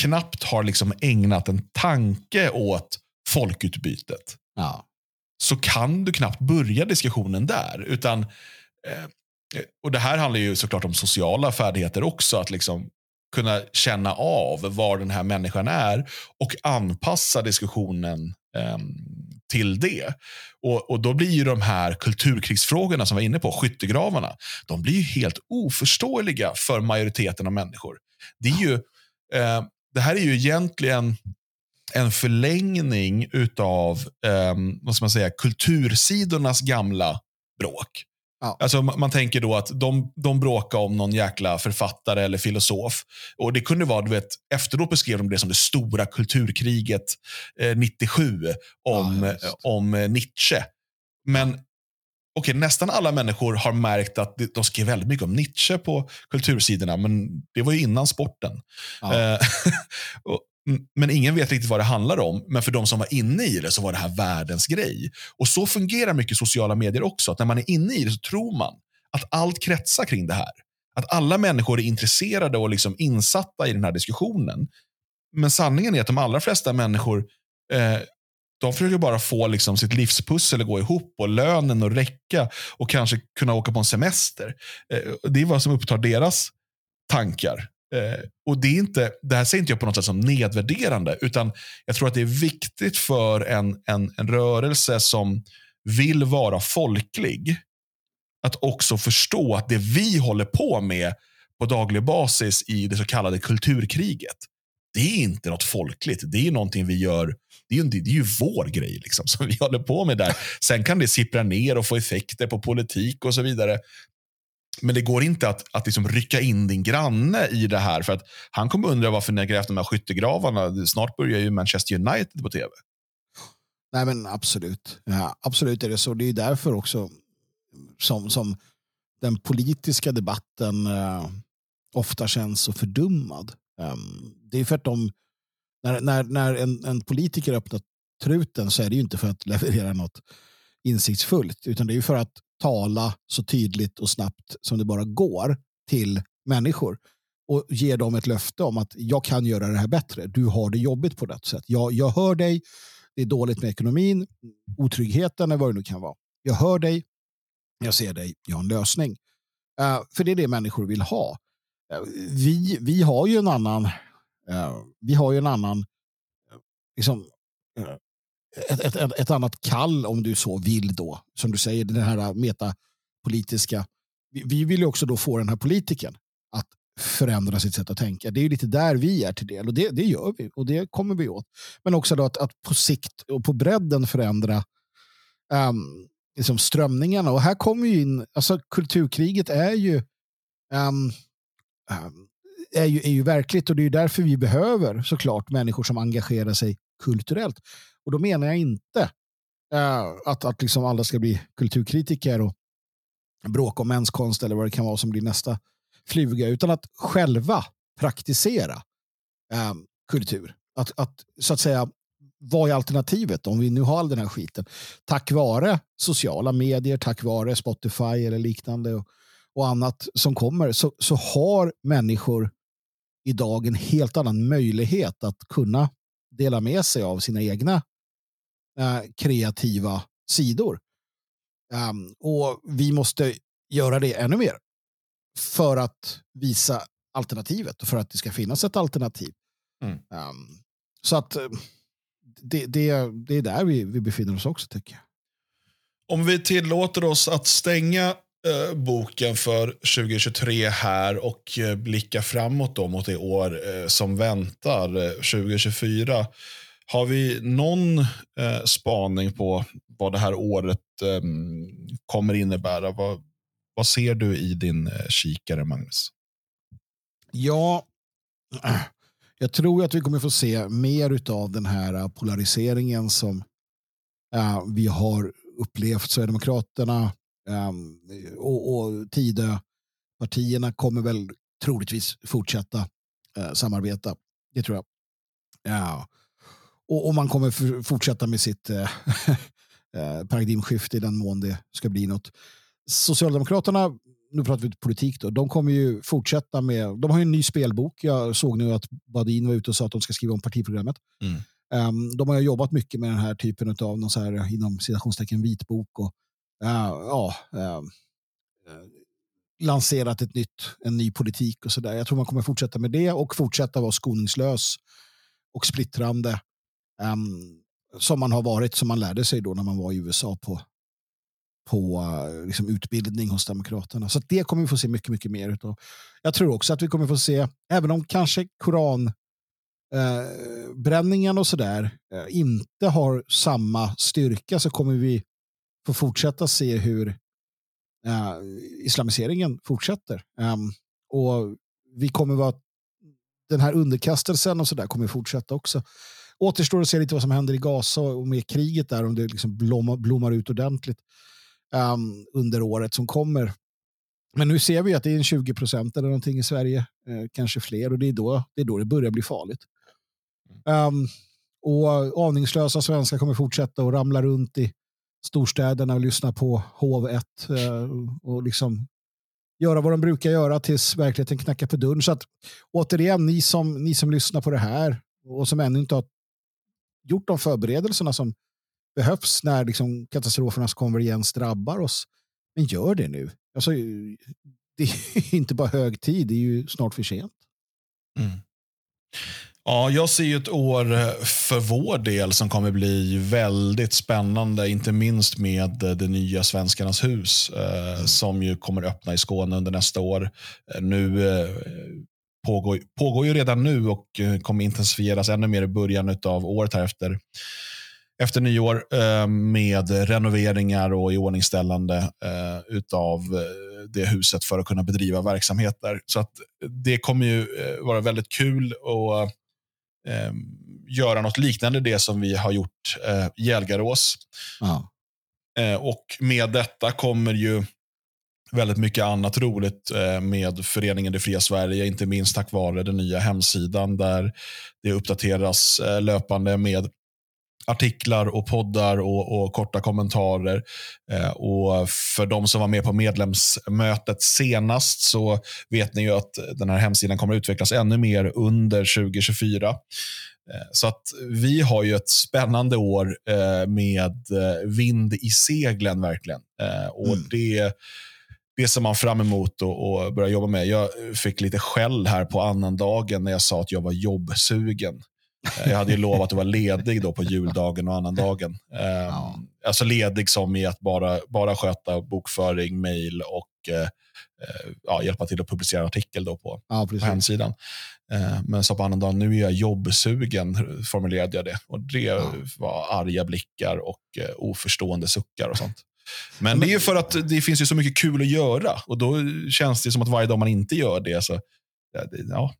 knappt har liksom ägnat en tanke åt folkutbytet Ja. så kan du knappt börja diskussionen där. Utan, eh, och Det här handlar ju såklart om sociala färdigheter också. Att liksom kunna känna av var den här människan är och anpassa diskussionen eh, till det. Och, och Då blir ju de här kulturkrigsfrågorna som vi var inne på, skyttegravarna, de blir ju helt oförståeliga för majoriteten av människor. Det, är ju, eh, det här är ju egentligen en förlängning utav eh, vad ska man säga, kultursidornas gamla bråk. Ja. Alltså, man, man tänker då att de, de bråkar om någon jäkla författare eller filosof. Och Det kunde vara, du vet, efteråt beskrev de det som det stora kulturkriget eh, 97 om, Ja, om eh, Nietzsche. Men okej, nästan alla människor har märkt att de skrev väldigt mycket om Nietzsche på kultursidorna, men det var ju innan sporten. Ja. Eh, [LAUGHS] och, men ingen vet riktigt vad det handlar om. Men för de som var inne i det så var det här världens grej. Och så fungerar mycket sociala medier också. Att när man är inne i det så tror man att allt kretsar kring det här. Att alla människor är intresserade och liksom insatta i den här diskussionen. Men sanningen är att de allra flesta människor eh, de försöker bara få liksom sitt livspussel att gå ihop och lönen att räcka och kanske kunna åka på en semester. Eh, det är vad som upptar deras tankar. Eh, och det, är inte, det här säger inte jag på något sätt som nedvärderande, utan jag tror att det är viktigt för en, en, en rörelse som vill vara folklig att också förstå att det vi håller på med på daglig basis i det så kallade kulturkriget. Det är inte något folkligt. Det är någonting vi gör. Det är, ju, det är ju vår grej liksom, [LAUGHS] som vi håller på med där. Sen kan det sippra ner och få effekter på politik och så vidare. Men det går inte att, att liksom rycka in din granne i det här. För att Han kommer undra varför ni har grävt de här skyttegravarna. Snart börjar ju Manchester United på tv. Nej men absolut. Ja, absolut är det så. Det är därför också som, som den politiska debatten eh, ofta känns så fördummad. Um, det är för att de, när, när, när en, en politiker öppnar truten så är det ju inte för att leverera något insiktsfullt utan det är för att tala så tydligt och snabbt som det bara går till människor och ge dem ett löfte om att jag kan göra det här bättre. Du har det jobbigt på rätt sätt. Jag, jag hör dig. Det är dåligt med ekonomin, otryggheten eller vad det nu kan vara. Jag hör dig. Jag ser dig. Jag har en lösning. Uh, för det är det människor vill ha. Uh, vi, vi har ju en annan uh, vi har ju en annan liksom, ett, ett, ett, annat kall om du så vill då. Som du säger, den här metapolitiska. Vi, vi vill ju också då få den här politiken att förändra sitt sätt att tänka. Det är lite där vi är till del och det, det gör vi och det kommer vi åt. Men också då att, att på sikt och på bredden förändra um, liksom strömningarna. Och här kommer ju in, alltså kulturkriget är ju, um, um, är ju, är ju verkligt och det är därför vi behöver såklart människor som engagerar sig kulturellt. Och då menar jag inte eh, att, att liksom alla ska bli kulturkritiker och bråka om mäns konst eller vad det kan vara som blir nästa fluga, utan att själva praktisera eh, kultur. Att, att så att säga vad är alternativet om vi nu har all den här skiten? Tack vare sociala medier, tack vare Spotify eller liknande och, och annat som kommer så, så har människor idag en helt annan möjlighet att kunna dela med sig av sina egna kreativa sidor. Um, och vi måste göra det ännu mer för att visa alternativet och för att det ska finnas ett alternativ. Mm. Um, så att eh, det, det, det är där vi, vi befinner oss också tycker jag. Om vi tillåter oss att stänga eh, boken för 2023 här och eh, blicka framåt då mot det år eh, som väntar, 2024. Har vi någon eh, spaning på vad det här året eh, kommer innebära? Vad, vad ser du i din eh, kikare, Magnus? Ja, [CLEARS THROAT] jag tror att vi kommer få se mer av den här eh, polariseringen som eh, vi har upplevt. Sverigedemokraterna eh, och, och Tidöpartierna kommer väl troligtvis fortsätta eh, samarbeta. Det tror jag. Ja. Och, och man kommer fortsätta med sitt [LAUGHS] uh, paradigmskifte i den mån det ska bli något. Socialdemokraterna nu pratar vi politik då, de kommer ju fortsätta med, de har ju en ny spelbok. Jag såg nu att Badin var ute och sa att de ska skriva om partiprogrammet. Mm. Um, de har jobbat mycket med den här typen av, någon så här, inom citationstecken, vitbok och uh, ja, uh, lanserat ett nytt, en ny politik och sådär. Jag tror man kommer fortsätta med det och fortsätta vara skoningslös och splittrande. Um, som man har varit, som man lärde sig då när man var i USA på på eh, liksom, utbildning hos Demokraterna. Så det kommer vi få se mycket, mycket mer utav. Jag tror också att vi kommer få se, även om kanske koranbränningen eh, och sådär eh, inte har samma styrka så kommer vi få fortsätta se hur eh, islamiseringen fortsätter. Um, och vi kommer vara den här underkastelsen och sådär kommer fortsätta också. Återstår att se lite vad som händer i Gaza och med kriget där, om det liksom blommar, blommar ut ordentligt um, under året som kommer. Men nu ser vi att det är en 20 procent eller någonting i Sverige, eh, kanske fler, och det är, då, det är då det börjar bli farligt. Um, och aningslösa svenskar kommer fortsätta att ramla runt i storstäderna och lyssna på Hov1 eh, och liksom göra vad de brukar göra tills verkligheten knackar på dörren. Så att återigen, ni som, ni som lyssnar på det här och som ännu inte har gjort de förberedelserna som behövs när liksom katastrofernas konvergens drabbar oss. Men gör det nu. Alltså, [LAUGHS] det är inte bara hög tid, det är ju snart för sent. Mm. Ja, jag ser ju ett år eh, för vår del som kommer bli väldigt spännande. Inte minst med eh, det nya Svenskarnas hus eh, som ju kommer öppna i Skåne under nästa år. Eh, nu eh, pågår, pågår ju redan nu och eh, kommer intensifieras ännu mer i början av året här efter, efter nyår eh, med renoveringar och iordningställande eh, utav det huset för att kunna bedriva verksamheter. Så att det kommer ju vara väldigt kul och eh, göra något liknande det som vi har gjort i. Ja. Eh, och med detta kommer ju väldigt mycket annat roligt eh, med föreningen Det fria Sverige, inte minst tack vare den nya hemsidan där det uppdateras eh, löpande med artiklar och poddar och, och korta kommentarer. Eh, och För de som var med på medlemsmötet senast så vet ni ju att den här hemsidan kommer utvecklas ännu mer under 2024. Eh, så att vi har ju ett spännande år eh, med eh, vind i seglen verkligen. Och mm. det det ser man fram emot att börja jobba med. Jag fick lite skäll här på annandagen när jag sa att jag var jobbsugen. Eh, jag hade ju lovat att vara ledig då på juldagen och annandagen. Eh, ja. Alltså ledig som i att bara, bara sköta bokföring, mejl och eh, eh, ja, hjälpa till att publicera artikel då på, ja, på hemsidan. Eh, men så på annandagen, nu är jag jobbsugen, formulerade jag det. Och Det var arga blickar och eh, oförstående suckar och sånt. Men det är för att det finns ju så mycket kul att göra och då känns det som att varje dag man inte gör det, så ja, det, ja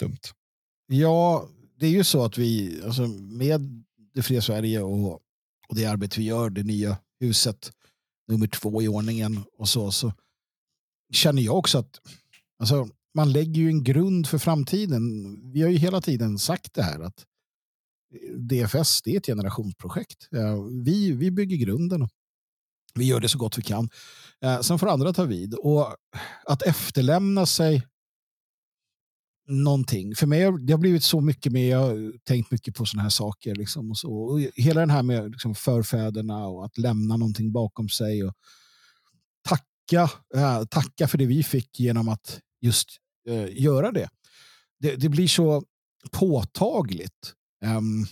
dumt. Ja, det är ju så att vi, alltså med det fria Sverige och, och det arbete vi gör, det nya huset, nummer två i ordningen och så, så känner jag också att alltså, man lägger ju en grund för framtiden. Vi har ju hela tiden sagt det här att DFS det är ett generationsprojekt. Vi, vi bygger grunden. Vi gör det så gott vi kan. Eh, sen får andra ta vid. Och att efterlämna sig någonting. För mig det har blivit så mycket mer, jag har tänkt mycket på sådana här saker. Liksom och så. Och hela den här med liksom förfäderna och att lämna någonting bakom sig. och Tacka, eh, tacka för det vi fick genom att just eh, göra det. det. det. blir så påtagligt. Um,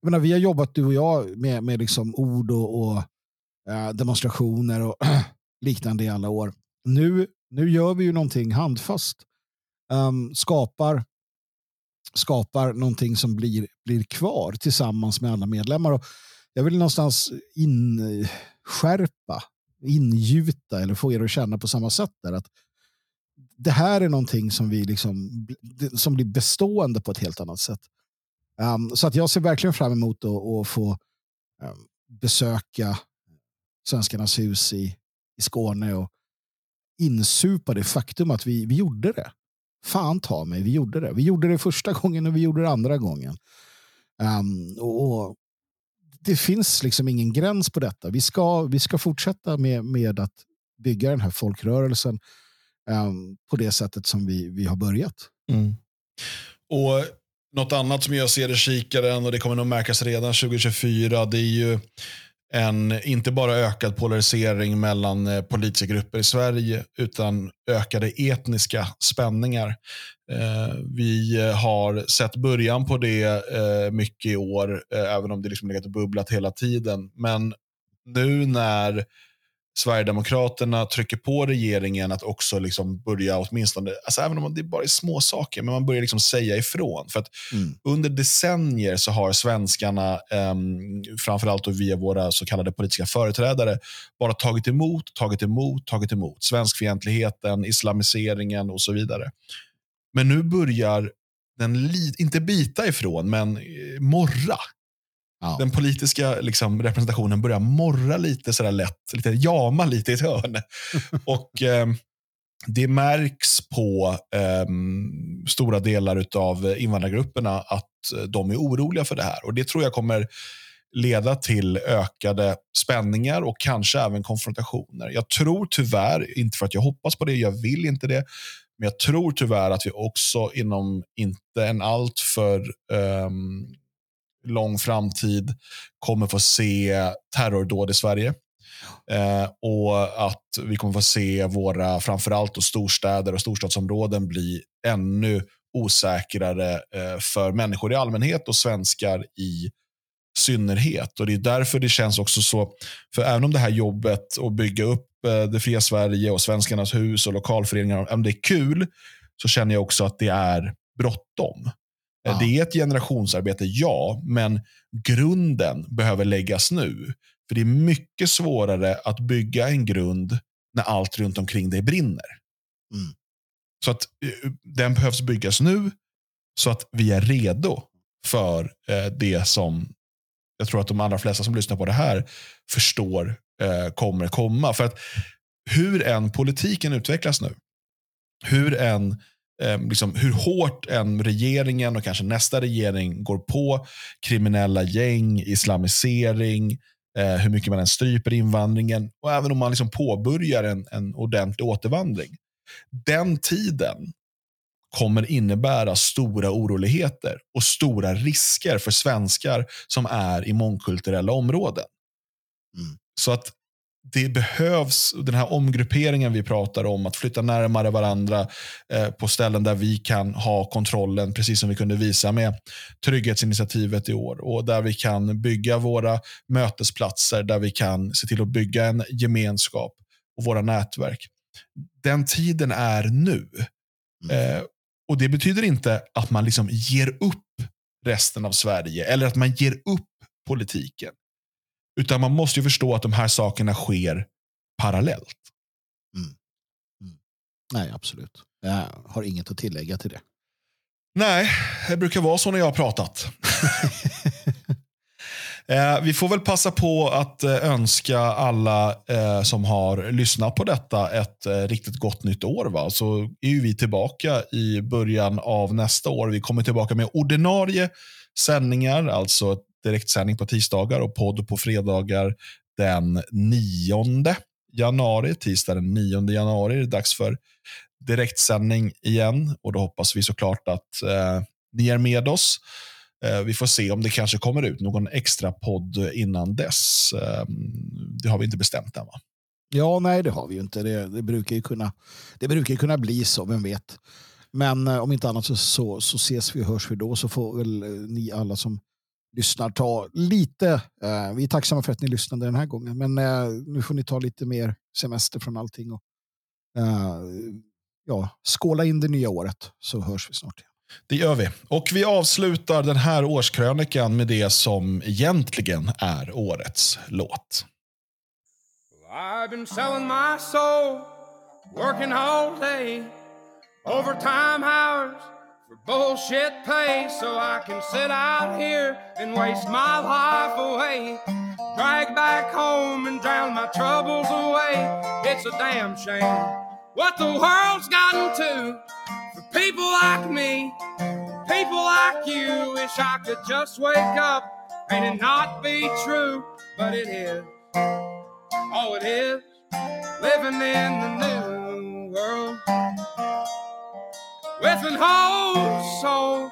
jag menar, vi har jobbat, du och jag, med, med liksom ord och, och Eh, demonstrationer och [CLEARS THROAT] liknande i alla år. Nu, nu gör vi ju någonting handfast um, skapar, skapar någonting som blir, blir kvar tillsammans med alla medlemmar. Och jag vill någonstans inskärpa, ingjuta eller få er att känna på samma sätt där att det här är någonting som, vi liksom, som blir bestående på ett helt annat sätt. Um, så att jag ser verkligen fram emot att få um, besöka Svenskarnas hus i, i Skåne och insupa det faktum att vi, vi gjorde det. Fan ta mig, vi gjorde det. Vi gjorde det första gången och vi gjorde det andra gången. Um, och, det finns liksom ingen gräns på detta. Vi ska, vi ska fortsätta med, med att bygga den här folkrörelsen um, på det sättet som vi, vi har börjat. Mm. Och Något annat som jag ser i kikaren och det kommer nog märkas redan 2024 det är ju en, inte bara ökad polarisering mellan eh, politiska grupper i Sverige, utan ökade etniska spänningar. Eh, vi har sett början på det eh, mycket i år, eh, även om det liksom legat och bubblat hela tiden. Men nu när Sverigedemokraterna trycker på regeringen att också liksom börja åtminstone, alltså även om det bara är små saker, men man börjar liksom säga ifrån. För att mm. Under decennier så har svenskarna, eh, framförallt via våra så kallade politiska företrädare, bara tagit emot, tagit emot, tagit emot. Svenskfientligheten, islamiseringen och så vidare. Men nu börjar den, inte bita ifrån, men eh, morra. Ja. Den politiska liksom, representationen börjar morra lite sådär lätt, lite jama lite i ett hörn. [LAUGHS] och eh, Det märks på eh, stora delar av invandrargrupperna att de är oroliga för det här. Och Det tror jag kommer leda till ökade spänningar och kanske även konfrontationer. Jag tror tyvärr, inte för att jag hoppas på det, jag vill inte det, men jag tror tyvärr att vi också inom inte en alltför um, lång framtid kommer få se terrordåd i Sverige. Eh, och att vi kommer få se våra, framförallt och storstäder och storstadsområden bli ännu osäkrare eh, för människor i allmänhet och svenskar i synnerhet. Och Det är därför det känns också så, för även om det här jobbet att bygga upp eh, det fria Sverige och Svenskarnas hus och lokalföreningar, om det är kul, så känner jag också att det är bråttom. Ja. Det är ett generationsarbete, ja, men grunden behöver läggas nu. För det är mycket svårare att bygga en grund när allt runt omkring dig brinner. Mm. Så att eh, den behövs byggas nu så att vi är redo för eh, det som jag tror att de allra flesta som lyssnar på det här förstår eh, kommer komma. För att hur än politiken utvecklas nu, hur än Eh, liksom, hur hårt en regeringen och kanske nästa regering går på kriminella gäng, islamisering, eh, hur mycket man än stryper invandringen och även om man liksom påbörjar en, en ordentlig återvandring. Den tiden kommer innebära stora oroligheter och stora risker för svenskar som är i mångkulturella områden. Mm. Så att det behövs, den här omgrupperingen vi pratar om, att flytta närmare varandra eh, på ställen där vi kan ha kontrollen, precis som vi kunde visa med Trygghetsinitiativet i år. Och där vi kan bygga våra mötesplatser, där vi kan se till att bygga en gemenskap och våra nätverk. Den tiden är nu. Mm. Eh, och Det betyder inte att man liksom ger upp resten av Sverige eller att man ger upp politiken. Utan man måste ju förstå att de här sakerna sker parallellt. Mm. Mm. Nej, absolut. Jag har inget att tillägga till det. Nej, det brukar vara så när jag har pratat. [LAUGHS] eh, vi får väl passa på att eh, önska alla eh, som har lyssnat på detta ett eh, riktigt gott nytt år. Va? Så är vi tillbaka i början av nästa år. Vi kommer tillbaka med ordinarie sändningar, alltså direktsändning på tisdagar och podd på fredagar den 9 januari. Tisdag den 9 januari är det dags för direktsändning igen och då hoppas vi såklart att eh, ni är med oss. Eh, vi får se om det kanske kommer ut någon extra podd innan dess. Eh, det har vi inte bestämt än va? Ja, nej det har vi ju inte. Det, det, brukar, ju kunna, det brukar kunna bli så, vem vet. Men eh, om inte annat så, så, så ses vi och hörs vi då så får väl eh, ni alla som lyssnar ta lite, eh, vi är tacksamma för att ni lyssnade den här gången, men eh, nu får ni ta lite mer semester från allting och eh, ja, skåla in det nya året så hörs vi snart igen. Det gör vi. Och vi avslutar den här årskrönikan med det som egentligen är årets låt. I've been selling my soul, working all day, overtime hours bullshit pay so I can sit out here and waste my life away. Drag back home and drown my troubles away. It's a damn shame what the world's gotten to for people like me, people like you. Wish I could just wake up and it not be true, but it is. Oh, it is living in the new world with an old soul.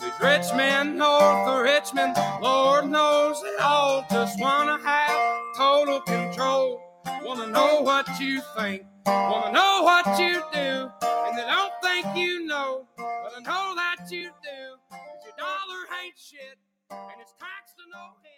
These rich men north of Richmond, Lord knows they all just wanna have total control. Wanna know what you think, wanna know what you do, and they don't think you know, but I know that you do. Cause your dollar ain't shit, and it's taxed to no end.